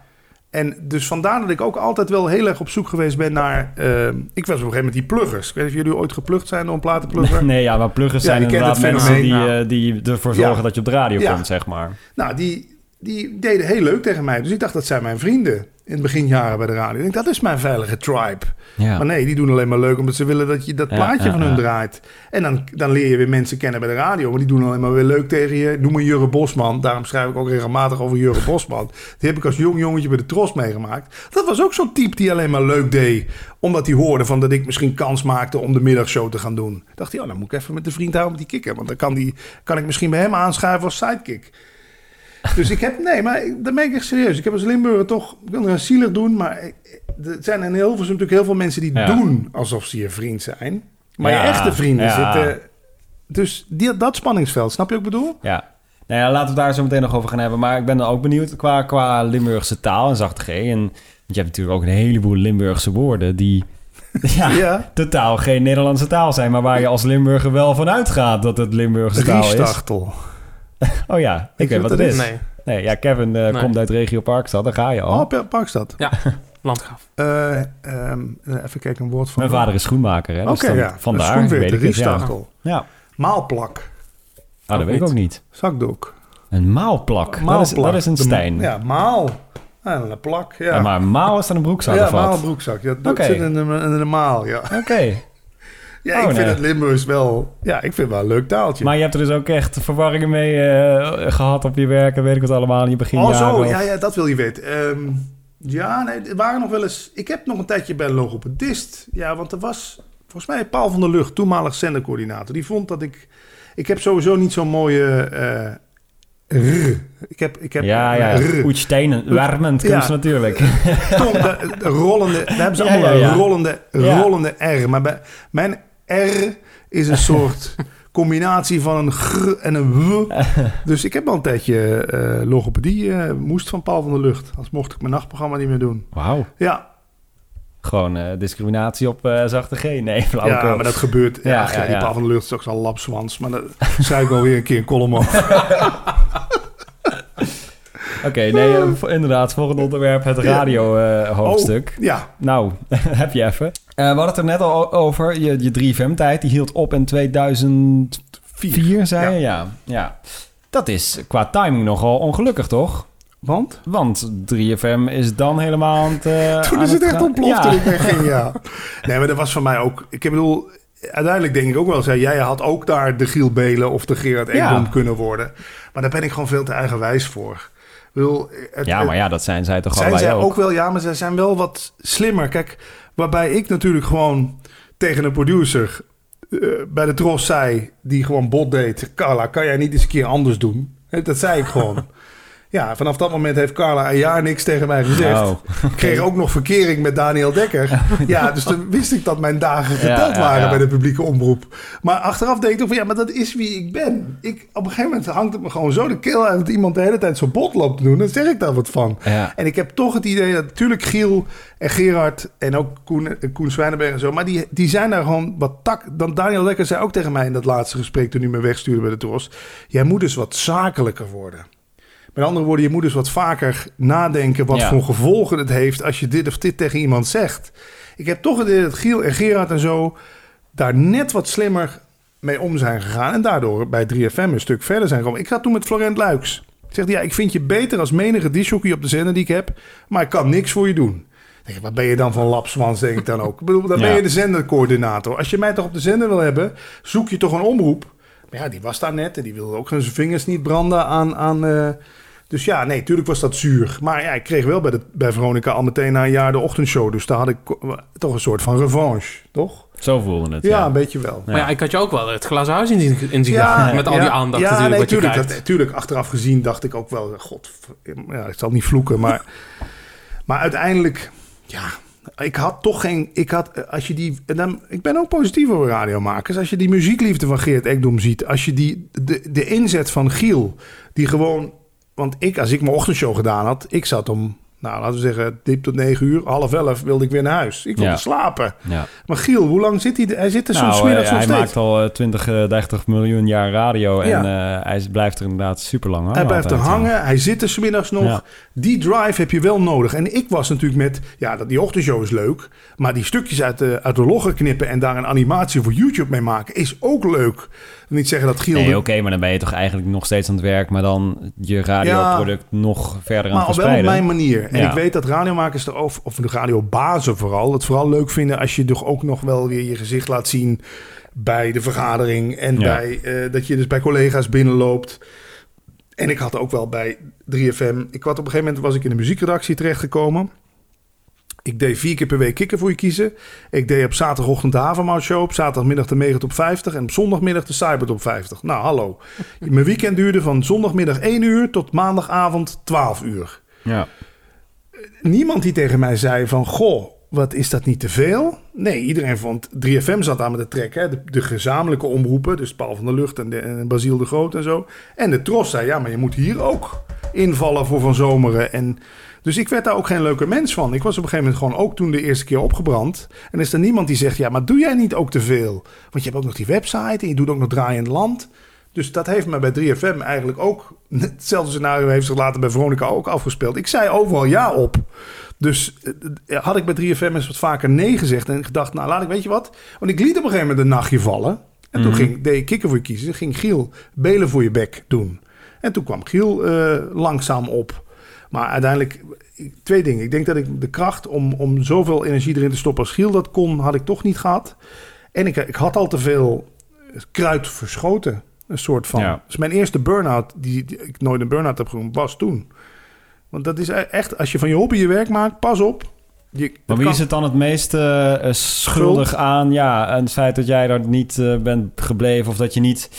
En dus vandaar dat ik ook altijd wel heel erg op zoek geweest ben naar... Uh, ik was op een gegeven moment die pluggers. Ik weet niet of jullie ooit geplukt zijn door een platenplugger. Nee, ja, maar pluggers zijn inderdaad mensen die, uh, die ervoor zorgen dat je op de radio komt, zeg maar. Nou, die, die deden heel leuk tegen mij. Dus ik dacht, dat zijn mijn vrienden in het beginjaren bij de radio. Ik denk, dat is mijn veilige tribe. Ja. Maar nee, die doen alleen maar leuk omdat ze willen dat je dat plaatje van hun draait. En dan, dan leer je weer mensen kennen bij de radio. Maar die doen alleen maar weer leuk tegen je. Noem me Jurre Bosman. Daarom schrijf ik ook regelmatig over Jurre Bosman. Die heb ik als jong jongetje bij de Tros meegemaakt. Dat was ook zo'n type die alleen maar leuk deed. Omdat hij hoorde van dat ik misschien kans maakte om de middagshow te gaan doen. Dacht hij, oh, dan moet ik even met de vriend houden met die kikker. Want dan kan, die, kan ik misschien bij hem aanschuiven als sidekick. Dus ik heb, nee, maar dan ben ik echt serieus. Ik heb als Limburger toch, ik wil er zielig doen, maar er zijn in Hilversum natuurlijk heel veel mensen die doen alsof ze je vriend zijn. Maar je echte vrienden zitten... Dus die, dat spanningsveld, snap je wat ik bedoel? Ja. Nou ja, laten we daar zo meteen nog over gaan hebben. Maar ik ben dan ook benieuwd qua, qua Limburgse taal en zachte G. En je hebt natuurlijk ook een heleboel Limburgse woorden die ja, ja, totaal geen Nederlandse taal zijn. Maar waar je als Limburger wel van uitgaat dat het Limburgse taal is. Riestachtel. oh ja, ik, weet wat het is. Nee. nee ja, Kevin uh, komt uit regio Parkstad, daar ga je al. Oh, Parkstad. Ja, landgraaf. Uh, um, even kijken, een woord van... Mijn vader is schoenmaker, hè? Dus Oké, ja. Vandaar, weet ik het. Ja. ja. Maalplak. Ah, dat weet ik ook niet. Zakdoek. Een maalplak. maalplak. Dat, is, dat is een steen. Ja, maal. En een plak, ja. ja. maar maal is dan een broekzak Ja, maal broekzak. Ja, dat okay. zit in een, in een maal, ja. Oké. Ja, ik oh, vind het Limburgs wel... Ja, ik vind het wel een leuk taaltje. Maar je hebt er dus ook echt verwarringen mee uh, gehad op je werk... en weet ik wat allemaal in je begin. Oh zo, ja, ja, dat wil je weten. Um, ja, nee, er waren nog wel eens... Ik heb nog een tijdje bij een logopedist. Ja, want er was volgens mij Paul van der Lucht, toenmalig zendercoördinator. Die vond dat ik... Ik heb sowieso niet zo'n mooie... Uh, R. Ik heb, ik heb ja, ja. Oetstenen, warmend ja. ze natuurlijk. Tom, de, de, rollende, daar hebben ze allemaal ja, rollende, rollende R. Maar bij, mijn R is een soort combinatie van een gr en een w. Dus ik heb al een tijdje uh, logopedie, uh, moest van Paul van der Lucht. Anders mocht ik mijn nachtprogramma niet meer doen. Wauw. Ja. Gewoon uh, discriminatie op zachte G. Nee, flauw. Ja, maar dat gebeurt. Ja, ja, ja die Paul van der Lucht is ook zo'n lapswans. Maar dan schrijf ik wel weer een keer een column over. Oké, nee, uh, inderdaad. Volgende onderwerp, het radio-hoofdstuk. oh, ja. Nou, heb je even. we hadden het er net al over. Je, je 3FM-tijd, die hield op in 2004, zei je? Ja. ja. Dat is qua timing nogal ongelukkig, toch? Want? Want 3FM is dan helemaal aan het... Uh, toen is het, echt ontploft toen ik wegging, ja. Nee, maar dat was van mij ook... Ik bedoel, uiteindelijk denk ik ook wel... Zei, jij had ook daar de Giel Belen of de Gerard Ekdom kunnen worden. Maar daar ben ik gewoon veel te eigenwijs voor. Bedoel, het, ja, maar ja, dat zijn zij toch zijn zij ook. ook wel, ja, maar zij zijn wel wat slimmer. Kijk, waarbij ik natuurlijk gewoon tegen een producer uh, bij de Tros zei... die gewoon bot deed... Carla, kan jij niet eens een keer anders doen? Dat zei ik gewoon. Ja, vanaf dat moment heeft Carla een jaar niks tegen mij gezegd. Oh, Ik kreeg ook nog verkering met Daniel Dekker. ja, dus toen wist ik dat mijn dagen geteld waren bij de publieke omroep. Maar achteraf denk ik van ja, maar dat is wie ik ben. Ik, op een gegeven moment hangt het me gewoon zo de keel aan dat iemand de hele tijd zo bot loopt te doen. Dan zeg ik daar wat van. En ik heb toch het idee dat natuurlijk Giel en Gerard en ook Koen, Koen Zwijnenberg en zo, maar die, die zijn daar gewoon wat tak. Dan Daniel Dekker zei ook tegen mij in dat laatste gesprek toen hij me wegstuurde bij de Tros. Jij moet dus wat zakelijker worden. Met andere woorden, je moet dus wat vaker nadenken wat voor gevolgen het heeft als je dit of dit tegen iemand zegt. Ik heb toch het idee dat Giel en Gerard en zo daar net wat slimmer mee om zijn gegaan. En daardoor bij 3FM een stuk verder zijn gekomen. Ik ga toen met Florent Luiks. Ik zeg, ja, ik vind je beter als menige disjockey op de zender die ik heb. Maar ik kan niks voor je doen. Denk, wat ben je dan van lapswans, denk ik dan ook. Ik bedoel, dan ben je de zendercoördinator. Als je mij toch op de zender wil hebben, zoek je toch een omroep. Maar ja, die was daar net en die wilde ook zijn vingers niet branden aan... aan uh, dus ja, nee, natuurlijk was dat zuur. Maar ja, ik kreeg wel bij, de, bij Veronica al meteen na een jaar de ochtendshow. Dus daar had ik toch een soort van revanche, toch? Zo voelde het. Ja, ja. een beetje wel. Maar ja, ik had je ook wel het glazen huis in zien, in zien ja, Met al die aandacht ja, natuurlijk. Nee, tuurlijk, natuurlijk, achteraf gezien dacht ik ook wel... God, ja, ik zal niet vloeken, maar... maar uiteindelijk, ja... Ik had toch geen... Ik had, als je die... Dan, ik ben ook positief over radiomakers. Als je die muziekliefde van Geert Ekdom ziet... Als je die, de, de inzet van Giel... Die gewoon want ik, als ik mijn ochtendshow gedaan had, ik zat om, nou laten we zeggen, diep tot negen uur, half elf wilde ik weer naar huis. Ik wilde slapen. Ja. Maar Giel, hoe lang zit hij? Hij zit er nou, soms middags Hij maakt al 20, 30 miljoen jaar radio en uh, hij blijft er inderdaad super lang Hij blijft er hangen, hij zit er smiddags nog. Die drive heb je wel nodig. En ik was natuurlijk met, ja, die ochtendshow is leuk, maar die stukjes uit de, uit de logger knippen en daar een animatie voor YouTube mee maken is ook leuk niet zeggen dat Giel... Nee, oké, maar dan ben je toch eigenlijk nog steeds aan het werk... maar dan je radioproduct nog verder aan het verspreiden. Maar wel op mijn manier. En ik weet dat radiomakers er of, de radiobazen vooral... het vooral leuk vinden als je toch ook nog wel weer je gezicht laat zien... bij de vergadering en bij, uh, dat je dus bij collega's binnenloopt... En ik had ook wel bij 3FM... Ik had op een gegeven moment was ik in de muziekredactie terechtgekomen... Ik deed vier keer per week kikken voor je kiezen. Ik deed op zaterdagochtend de Havermout Show. Op zaterdagmiddag de Mega Top 50. En op zondagmiddag de Cyber Top 50. Nou, hallo. Mijn weekend duurde van zondagmiddag 1 uur tot maandagavond 12 uur. Ja. Niemand die tegen mij zei van... Goh, wat is dat niet te veel? Nee, iedereen vond... 3FM zat aan met de trek, hè? De, gezamenlijke omroepen. Dus Paul van der Lucht en, de, de Groot en zo. En de Tros zei, ja, maar je moet hier ook invallen voor Van Zomeren. En dus ik werd daar ook geen leuke mens van. Ik was op een gegeven moment gewoon ook toen de eerste keer opgebrand. En is er niemand die zegt, ja, maar doe jij niet ook te veel? Want je hebt ook nog die website en je doet ook nog draaiend land. Dus dat heeft me bij 3FM eigenlijk ook... Hetzelfde scenario heeft zich later bij Veronica ook afgespeeld. Ik zei overal ja op. Dus eh, had ik bij 3FM eens wat vaker nee gezegd en gedacht, nou laat ik, weet je wat? Want ik liet op een gegeven moment een nachtje vallen. En toen mhm. ging, deed ik kikker voor je kiezen. Ging Giel belen voor je bek doen. En toen kwam Giel uh, langzaam op. Maar uiteindelijk, twee dingen. Ik denk dat ik de kracht om, om zoveel energie erin te stoppen als Giel dat kon, had ik toch niet gehad. En ik, ik had al te veel kruid verschoten. Een soort van. Dus mijn eerste burn-out, die, ik nooit een burn-out heb genoemd, was toen. Want dat is e-, echt, als je van je hobby je werk maakt, pas op. Je, maar wie is het dan het meest uh, schuldig aan? Ja, aan het feit dat jij daar niet uh, bent gebleven of dat je niet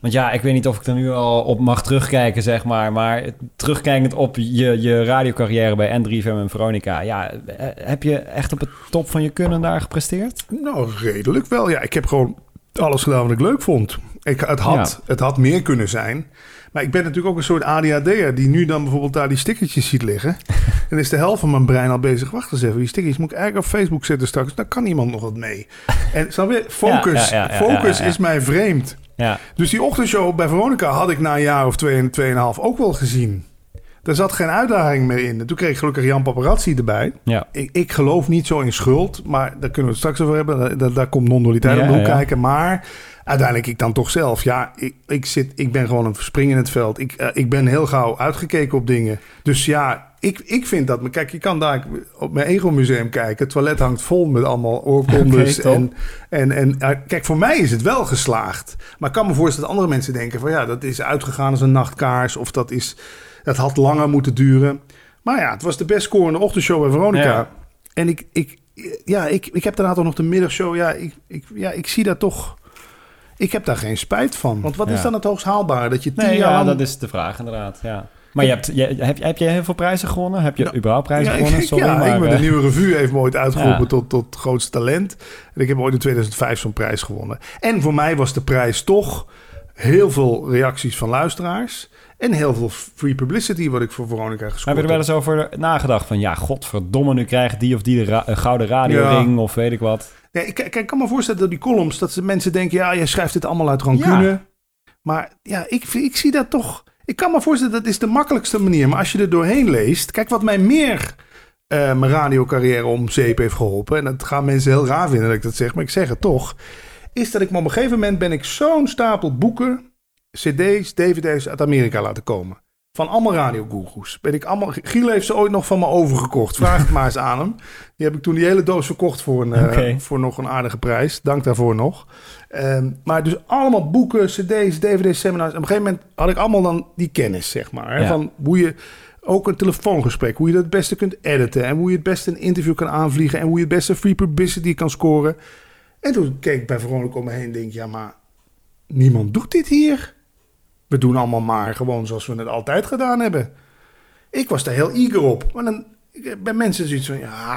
want ja, ik weet niet of ik er nu al op mag terugkijken, zeg maar. Maar terugkijkend op je, je radiocarrière bij N3FM en Veronica. Ja, eh, heb je echt op het top van je kunnen daar gepresteerd? Nou, redelijk wel. Ja, ik heb gewoon alles gedaan wat ik leuk vond. Ik, het, had, het had meer kunnen zijn. Maar ik ben natuurlijk ook een soort ADHD'er... die nu dan bijvoorbeeld daar die stickertjes ziet liggen. en is de helft van mijn brein al bezig. Wacht eens even, die stickertjes moet ik eigenlijk op Facebook zetten straks. Daar kan iemand nog wat mee. En snap je, focus, focus is mij vreemd. Ja. Dus die ochtendshow bij Veronica had ik na een jaar of twee en tweeënhalf ook wel gezien. Er zat geen uitdaging meer in. En toen kreeg ik gelukkig Jan Paparazzi erbij. Ja. Ik, ik geloof niet zo in schuld, maar daar kunnen we het straks over hebben. Daar, daar komt non-dualiteit Ja, om de hoek ja. kijken. Maar uiteindelijk ik dan toch zelf. Ja, ik, ik, zit, ik ben gewoon een spring in het veld. Ik, eh, ik ben heel gauw uitgekeken op dingen. Dus ja, ik, ik vind dat... maar Kijk, je kan daar op mijn Ego-museum kijken. Het toilet hangt vol met allemaal oorkondes. En, en, en eh, kijk, voor mij is het wel geslaagd. Maar ik kan me voorstellen dat andere mensen denken van... ja, dat is uitgegaan als een nachtkaars. Of dat, is, dat had langer moeten duren. Maar ja, het was de best scorende ochtendshow bij Veronica. Ja. En ik, ik, ja, ik, ik heb daarna toch nog de middagshow. Ja, ik, ik, ja, ik zie dat toch... Ik heb daar geen spijt van. Want wat is dan het hoogst haalbare? Dat je tien Nee, jaar ja, lang... dat is de vraag inderdaad. Ja. Maar je hebt, je, heb, je- heb je heel veel prijzen gewonnen? Heb je Nou, überhaupt prijzen ja, gewonnen? Sorry, ja, maar, ik ben eh, de nieuwe revue heeft me ooit uitgeroepen Ja. tot, tot grootste talent. En ik heb ooit in 2005 zo'n prijs gewonnen. En voor mij was de prijs toch heel veel reacties van luisteraars. En heel veel free publicity wat ik voor Veronica gescoord Heb je er wel eens over nagedacht van... ja, godverdomme, nu krijgt die of die de ra- een gouden radioring of weet ik wat. Ja, ik, kan me voorstellen dat die columns, dat ze mensen denken, ja, jij schrijft dit allemaal uit rancune. Ja. Maar ja, ik, ik zie dat toch. Ik kan me voorstellen dat is de makkelijkste manier. Maar als je er doorheen leest, kijk wat mij meer eh, mijn radiocarrière om zeep heeft geholpen. En dat gaan mensen heel raar vinden dat ik dat zeg, maar ik zeg het toch. Is dat ik me op een gegeven moment ben ik zo'n stapel boeken, CD's, DVD's uit Amerika laten komen. Van allemaal radiogoeroes. Ben ik allemaal. Giel heeft ze ooit nog van me overgekocht. Vraag het maar eens aan hem. Die heb ik toen die hele doos verkocht voor, een, eh, voor nog een aardige prijs. Dank daarvoor nog. Ehm, maar dus allemaal boeken, cd's, dvd's, seminars. Op een gegeven moment had ik allemaal dan die kennis, zeg maar. hè, Ja. Van hoe je ook een telefoongesprek, hoe je dat het beste kunt editen. En hoe je het beste een interview kan aanvliegen. En hoe je het beste free publicity kan scoren. En toen keek ik bij Veronica om me heen en denk, ja, maar niemand doet dit hier. We doen allemaal maar gewoon zoals we het altijd gedaan hebben. Ik was daar heel eager op. Maar dan bij mensen zoiets van, ja,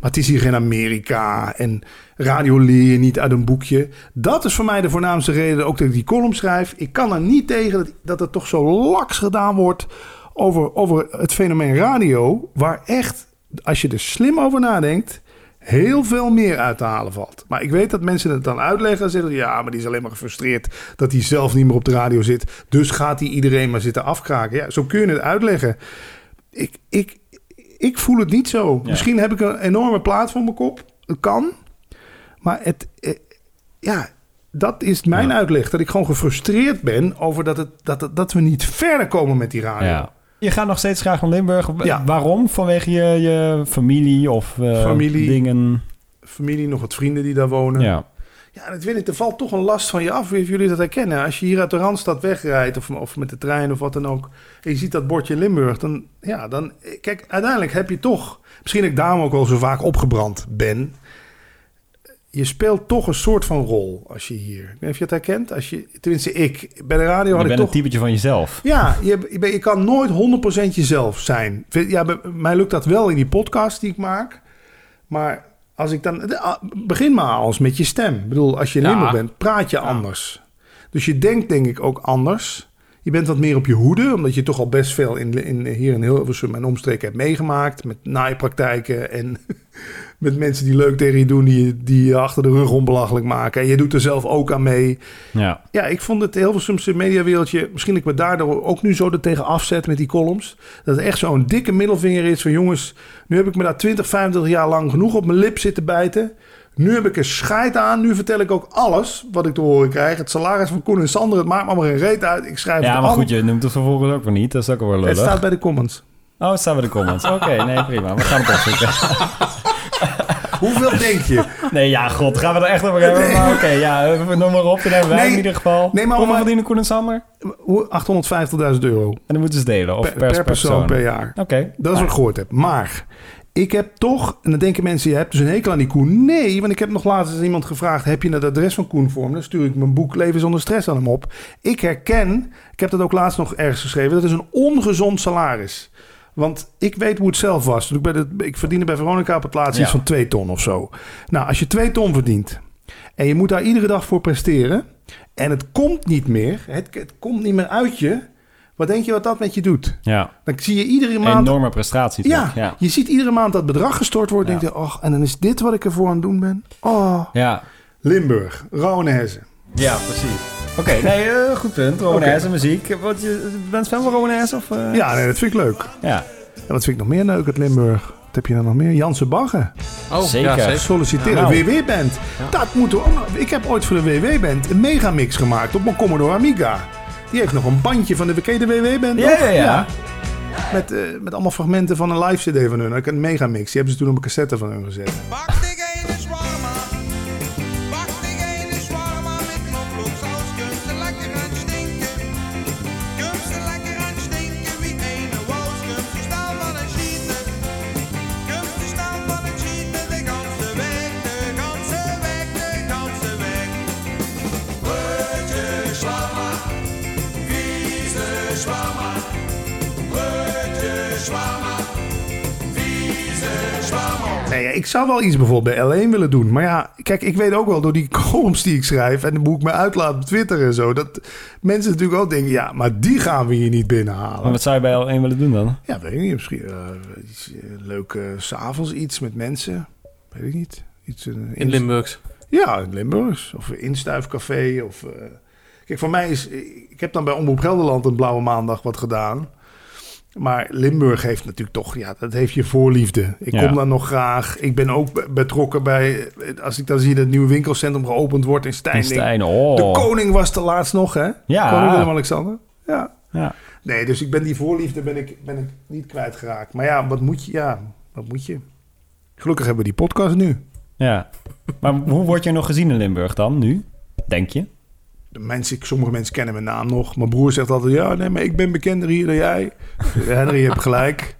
maar het is hier geen Amerika. En radio leer je niet uit een boekje. Dat is voor mij de voornaamste reden ook dat ik die column schrijf. Ik kan er niet tegen dat, dat het toch zo laks gedaan wordt over, over het fenomeen radio. Waar echt, als je er slim over nadenkt, heel veel meer uit te halen valt. Maar ik weet dat mensen het dan uitleggen en zeggen... ja, maar die is alleen maar gefrustreerd dat hij zelf niet meer op de radio zit. Dus gaat hij iedereen maar zitten afkraken. Ja, zo kun je het uitleggen. Ik, ik, ik voel het niet zo. Ja. Misschien heb ik een enorme plaat voor mijn kop. Het kan. Maar het, eh, ja, dat is mijn Ja. uitleg. Dat ik gewoon gefrustreerd ben over dat, het, dat, het- dat we niet verder komen met die radio. Ja. Je gaat nog steeds graag naar Limburg. Ja. Waarom? Vanwege je, je familie of eh, Familie. dingen? dingen? Familie, nog wat vrienden die daar wonen. Ja. Ja, dat weet ik. Er valt toch een last van je af. Wie jullie dat herkennen? Als je hier uit de Randstad wegrijdt of, of met de trein of wat dan ook. En je ziet dat bordje Limburg. Dan, ja, dan... Kijk, uiteindelijk heb je toch... Misschien dat ik daarom ook wel zo vaak opgebrand ben. Je speelt toch een soort van rol als je hier... Ik weet niet of je het herkent. Als je, tenminste, ik. Bij de radio Je had ik toch... een typetje van jezelf. Ja, je, je, kan nooit 100% jezelf zijn. Ja, bij mij lukt dat wel in die podcast die ik maak. Maar als ik dan... ah, Begin maar als met je stem. Ik bedoel, als je in Ja. Limburg bent, praat je anders. Dus je denkt denk ik ook anders. Je bent wat meer op je hoede, omdat je toch al best veel in, in, hier in Hilversum en omstreken hebt meegemaakt. Met naaipraktijken en met mensen die leuk tegen je doen, die, die je achter de rug onbelachelijk maken. En je doet er zelf ook aan mee. Ja. Ja, ik vond het Hilversumse mediawereldje... misschien dat ik me daardoor ook nu zo er tegen afzet met die columns... dat het echt zo'n dikke middelvinger is van... jongens, nu heb ik me daar 20, 25 jaar lang genoeg op mijn lip zitten bijten... Nu heb ik er scheid aan. Nu vertel ik ook alles wat ik te horen krijg. Het salaris van Koen en Sander, het maakt me maar geen reet uit. Ik schrijf Ja, het maar allemaal- goed, je noemt het vervolgens ook weer niet. Dat is ook wel Het lullig. staat bij de comments. Oh, het staat bij de comments. Oké, nee, prima. We gaan het opzoeken. Hoeveel denk je? Nee, ja, god, gaan we er echt over hebben? Oké, ja, eh, noem maar op. Dan hebben wij Nee. in ieder geval. Nee, maar Hoeveel verdienen Koen en Sander? Hoe- 850.000 euro En dan moeten ze delen, of per, per, per persoon per jaar. Oké. Dat is wat ik gehoord heb. Maar ik heb toch, en dan denken mensen, je hebt dus een hekel aan die Koen. Nee, want ik heb nog laatst eens iemand gevraagd, heb je het adres van Koen voor me? Dan stuur ik mijn boek Leven zonder stress aan hem op. Ik herken, ik heb dat ook laatst nog ergens geschreven, dat is een ongezond salaris. Want ik weet hoe het zelf was. Ik, de, ik verdiende bij Veronica op het laatst Ja. iets van twee ton of zo. Nou, als je twee ton verdient en je moet daar iedere dag voor presteren en het komt niet meer, het, het komt niet meer uit je, wat denk je wat dat met je doet? Ja, Dan zie je iedere maand enorme prestatie. ja, je ziet iedere maand dat bedrag gestort wordt. Ja. Denk je, oh, en dan is dit wat ik ervoor aan het doen ben. Oh, Ja, Limburg, Rauwenhessen. ja precies. Oké, nee, uh, goed punt. Romanes okay. muziek. Wat, je bent fan van Romanes? Of, uh... Ja, nee, dat vind ik leuk. Ja. En wat vind ik nog meer leuk uit Limburg? Wat heb je dan nog meer? Janse Bagge. Oh, zeker. Ja, Solliciteren. Ja, nou. WW-band. Ja. Dat moeten we ook nog... Ik heb ooit voor de WW-band een megamix gemaakt op mijn Commodore Amiga. Die heeft nog een bandje van de bekende WW-band. Ja, ja, ja, Met, uh, met allemaal fragmenten van een live CD van hun. Een megamix. Die hebben ze toen op een cassette van hun gezet. Ik zou wel iets bijvoorbeeld bij L1 willen doen. Maar ja, kijk, ik weet ook wel door die columns die ik schrijf... en hoe ik me uitlaat op Twitter en zo... dat mensen natuurlijk ook denken... ja, maar die gaan we hier niet binnenhalen. Maar wat zou je bij L1 willen doen dan? Ja, weet ik niet. Misschien uh, iets, uh, leuk uh, s'avonds iets met mensen. Weet ik niet. Iets, in Limburgs? Ja, in Limburgs. Of instuifcafé. Of, kijk, voor mij is... Ik heb dan bij Omroep Gelderland een Blauwe Maandag wat gedaan... Maar Limburg heeft natuurlijk toch, ja, dat heeft je voorliefde. Ik kom dan nog graag. Ik ben ook betrokken bij, als ik dan zie dat het nieuwe winkelcentrum geopend wordt in Stijn. In Stijn oh. De koning was de laatst nog, hè? Ja. Koning Willem-Alexander. Ja. ja. Nee, dus ik ben die voorliefde ben ik, ben ik niet kwijtgeraakt. Maar ja, wat moet je? Ja, wat moet je? Gelukkig hebben we die podcast nu. Ja. Maar hoe word je nog gezien in Limburg dan, nu? Denk je? De mensen, sommige mensen kennen mijn naam nog. Mijn broer zegt altijd, ja, nee, maar ik ben bekender hier dan jij. Henry, je hebt gelijk.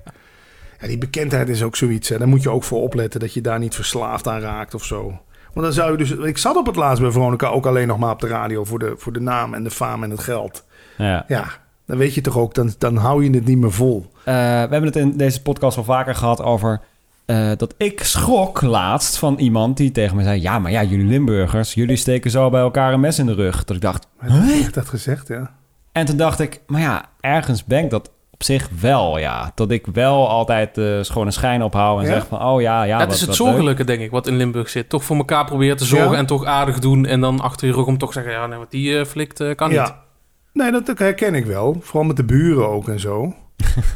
Ja, die bekendheid is ook zoiets. Hè. Daar moet je ook voor opletten dat je daar niet verslaafd aan raakt of zo. Want dan zou je dus... Ik zat op het laatst bij Veronica ook alleen nog maar op de radio... voor de, voor de naam en de faam en het geld. Ja. ja, dan weet je toch ook, dan, dan hou je het niet meer vol. Uh, we hebben het in deze podcast al vaker gehad over uh, dat ik schrok laatst van iemand die tegen me zei... ja, maar ja, jullie Limburgers, jullie steken zo bij elkaar een mes in de rug. Dat ik dacht... Huh? dat gezegd, ja. En toen dacht ik, maar ja, ergens ben ik dat op zich wel, ja. Dat ik wel altijd de uh, schone schijn ophoud en zeg van... oh ja, ja, Het is het zorgelijke, denk ik, wat in Limburg zit. Toch voor elkaar proberen te zorgen en toch aardig doen... en dan achter je rug om toch zeggen... ja, nee, wat die uh, flikt, uh, kan ja. niet. Nee, dat herken ik wel. Vooral met de buren ook en zo.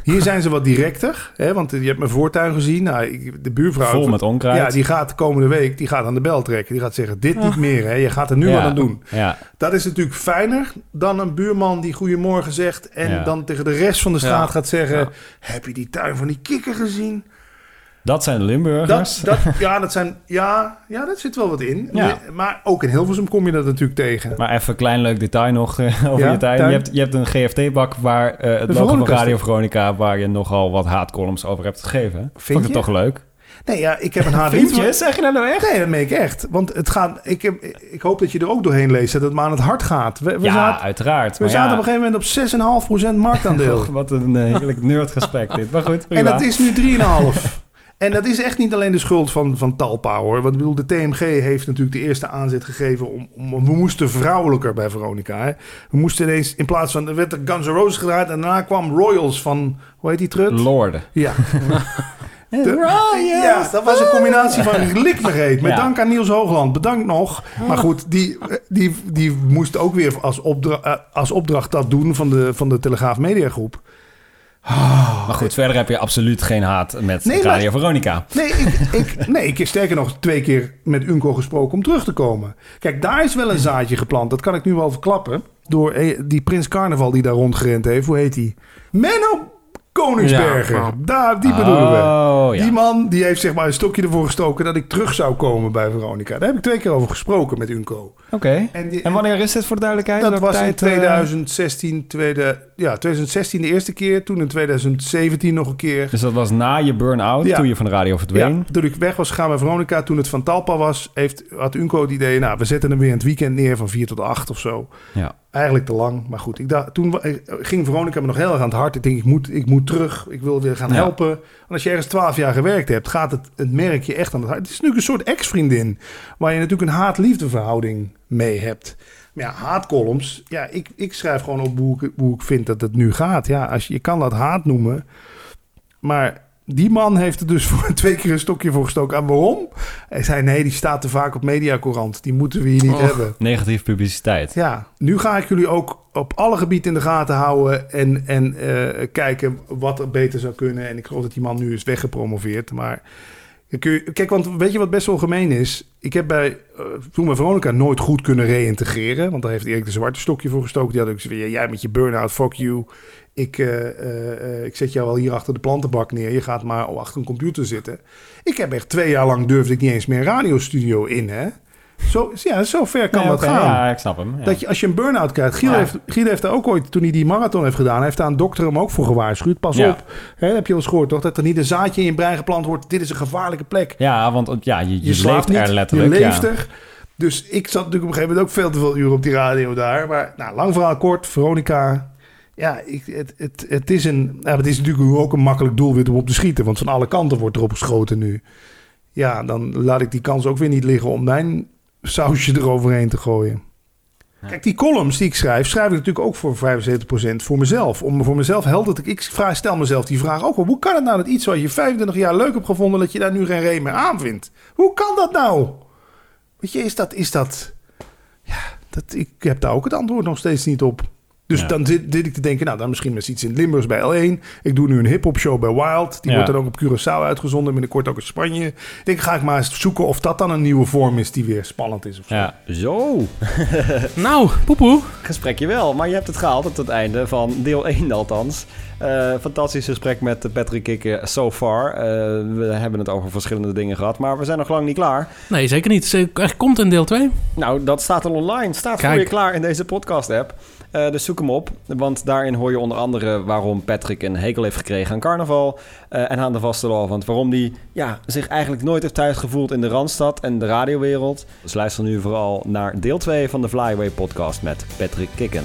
Hier zijn ze wat directer, hè, want je hebt mijn voortuin gezien. Nou, de buurvrouw... Vol met onkruid. Ja, die gaat de komende week die gaat aan de bel trekken. Die gaat zeggen, dit niet meer, hè. je gaat er nu wat aan doen. Ja. Dat is natuurlijk fijner dan een buurman die goedemorgen zegt... en dan tegen de rest van de straat gaat zeggen... heb je die tuin van die kikker gezien? Dat zijn de Limburgers. Dat, dat, ja, dat zijn, ja, ja, dat zit wel wat in. Ja. Maar ook in Hilversum kom je dat natuurlijk tegen. Maar even een klein leuk detail nog uh, over je tuin. Je, hebt, je hebt een GFT-bak waar uh, het logo van Radio Veronica... waar je nogal wat haatcolumns over hebt gegeven. Vind Vond je het toch leuk? Nee, ja, ik heb een haat. Vind je? Zeg je dat nou echt? Nee, dat meen ik echt. Want het gaat. Ik, heb, ik hoop dat je er ook doorheen leest dat het maar aan het hart gaat. We, we ja, zaten, uiteraard. We zaten op een gegeven moment op 6,5% marktaandeel. wat een uh, heerlijk nerdgesprek dit. Maar goed, prima. En dat is nu 3,5%. En dat is echt niet alleen de schuld van, van Talpa hoor. Want ik bedoel, de TMG heeft natuurlijk de eerste aanzet gegeven om. om we moesten vrouwelijker bij Veronica. Hè. We moesten ineens, in plaats van. Er werd de Guns N' Roses gedraaid en daarna kwam Royals van. Hoe heet die trut? Lorde. Ja. ja, dat was een combinatie van lik me reet. Met dank aan Niels Hoogland. Bedankt nog. Maar goed, die, die, die moest ook weer als, opdra eh, als opdracht dat doen van de, van de Telegraaf Mediagroep. Oh, maar goed, verder heb je absoluut geen haat met nee, Radio Veronica. Nee ik, ik, nee, ik heb sterker nog twee keer met Unco gesproken om terug te komen. Kijk, daar is wel een zaadje geplant. Dat kan ik nu wel verklappen. Door eh, die Prins Carnaval die daar rondgerend heeft. Hoe heet die? Menno Koningsberger. Daar, die bedoelen we. Oh, die man die heeft zeg maar een stokje ervoor gestoken dat ik terug zou komen bij Veronica. Daar heb ik twee keer over gesproken met Unco. Oké. En, en, wanneer is dit voor de duidelijkheid? Dat was in 2016, eh, tweede, ja, 2016 de eerste keer. Toen in 2017 nog een keer. Dus dat was na je burn-out, toen je van de radio verdween? Ja, toen ik weg was gaan bij Veronica, toen het van Talpa was, heeft, had Unco het idee, nou, we zetten hem weer in het weekend neer van 4 tot 8 of zo. Ja. Eigenlijk te lang. Maar goed, ik dacht, toen ging Veronica me nog heel erg aan het hart. Ik denk, ik moet, ik moet terug. Ik wil weer gaan helpen. En als je ergens twaalf jaar gewerkt hebt, gaat het, het merk je echt aan het hart. Het is natuurlijk een soort ex-vriendin. Waar je natuurlijk een haat-liefde verhouding mee hebt. Maar ja, haatcolumns. Ja, ik, ik schrijf gewoon op hoe ik, hoe ik vind dat het nu gaat. Ja, als je, je kan dat haat noemen. Maar die man heeft er dus voor twee keer een stokje voor gestoken. En waarom? Hij zei, nee, die staat te vaak op Mediacorant. Die moeten we hier niet hebben. Negatief publiciteit. Ja, nu ga ik jullie ook op alle gebieden in de gaten houden... en, en uh, kijken wat er beter zou kunnen. En ik geloof dat die man nu is weggepromoveerd, maar... Kijk, want weet je wat best wel gemeen is? Ik heb bij uh, toen met Veronica nooit goed kunnen reïntegreren. Want daar heeft Erik de Zwarte stokje voor gestoken. Die had ook gezegd, jij met je burn-out, fuck you. Ik, uh, uh, ik zet jou wel hier achter de plantenbak neer. Je gaat maar achter een computer zitten. Ik heb echt twee jaar lang durfde ik niet eens meer een radiostudio in, hè? Zo, ja, zo ver kan dat gaan. Ja, ik snap hem. Ja. Dat je, als je een burn-out krijgt. Giel, heeft, Giel heeft daar ook ooit, toen hij die marathon heeft gedaan... heeft daar een dokter hem ook voor gewaarschuwd. Pas op, hè, heb je al eens gehoord toch? Dat er niet een zaadje in je brein geplant wordt. Dit is een gevaarlijke plek. Ja, want ja, je, je, je leeft er letterlijk. Je leeft er. Dus ik zat natuurlijk op een gegeven moment ook veel te veel uren op die radio daar. Maar nou, lang verhaal kort, Veronica... Ja, ik, het, het, het, is een, het is natuurlijk ook een makkelijk doelwit om op te schieten. Want van alle kanten wordt erop geschoten nu. Ja, dan laat ik die kans ook weer niet liggen om mijn sausje eroverheen te gooien. Kijk, die columns die ik schrijf, schrijf ik natuurlijk ook voor 75% voor mezelf. Om voor mezelf helder te... Ik vraag, stel mezelf die vraag ook wel. Hoe kan het nou dat iets wat je 25 jaar leuk hebt gevonden... dat je daar nu geen reden meer aan vindt? Hoe kan dat nou? Weet je, is dat... Is dat ja, dat, ik heb daar ook het antwoord nog steeds niet op. Dus dan zit, ik te denken, nou dan misschien met iets in Limburgs bij L1. Ik doe nu een hip-hop show bij Wild. Die wordt dan ook op Curaçao uitgezonden. Binnenkort ook in Spanje. Ik denk, ga ik maar eens zoeken of dat dan een nieuwe vorm is die weer spannend is. Of zo. Ja, zo. nou, poepoe. Gesprekje wel, maar je hebt het gehaald tot het einde van deel 1 althans. Uh, fantastisch gesprek met Patrick Kikke so far. Uh, we hebben het over verschillende dingen gehad, maar we zijn nog lang niet klaar. Nee, zeker niet. Er komt een deel 2. Nou, dat staat al online. Staat Kijk. voor je klaar in deze podcast-app. Uh, dus zoek hem op, want daarin hoor je onder andere waarom Patrick een hekel heeft gekregen aan carnaval uh, en aan de vaste Want Waarom die ja, zich eigenlijk nooit heeft thuis gevoeld in de Randstad en de radiowereld. Dus luister nu vooral naar deel 2 van de Flyway podcast met Patrick Kikken.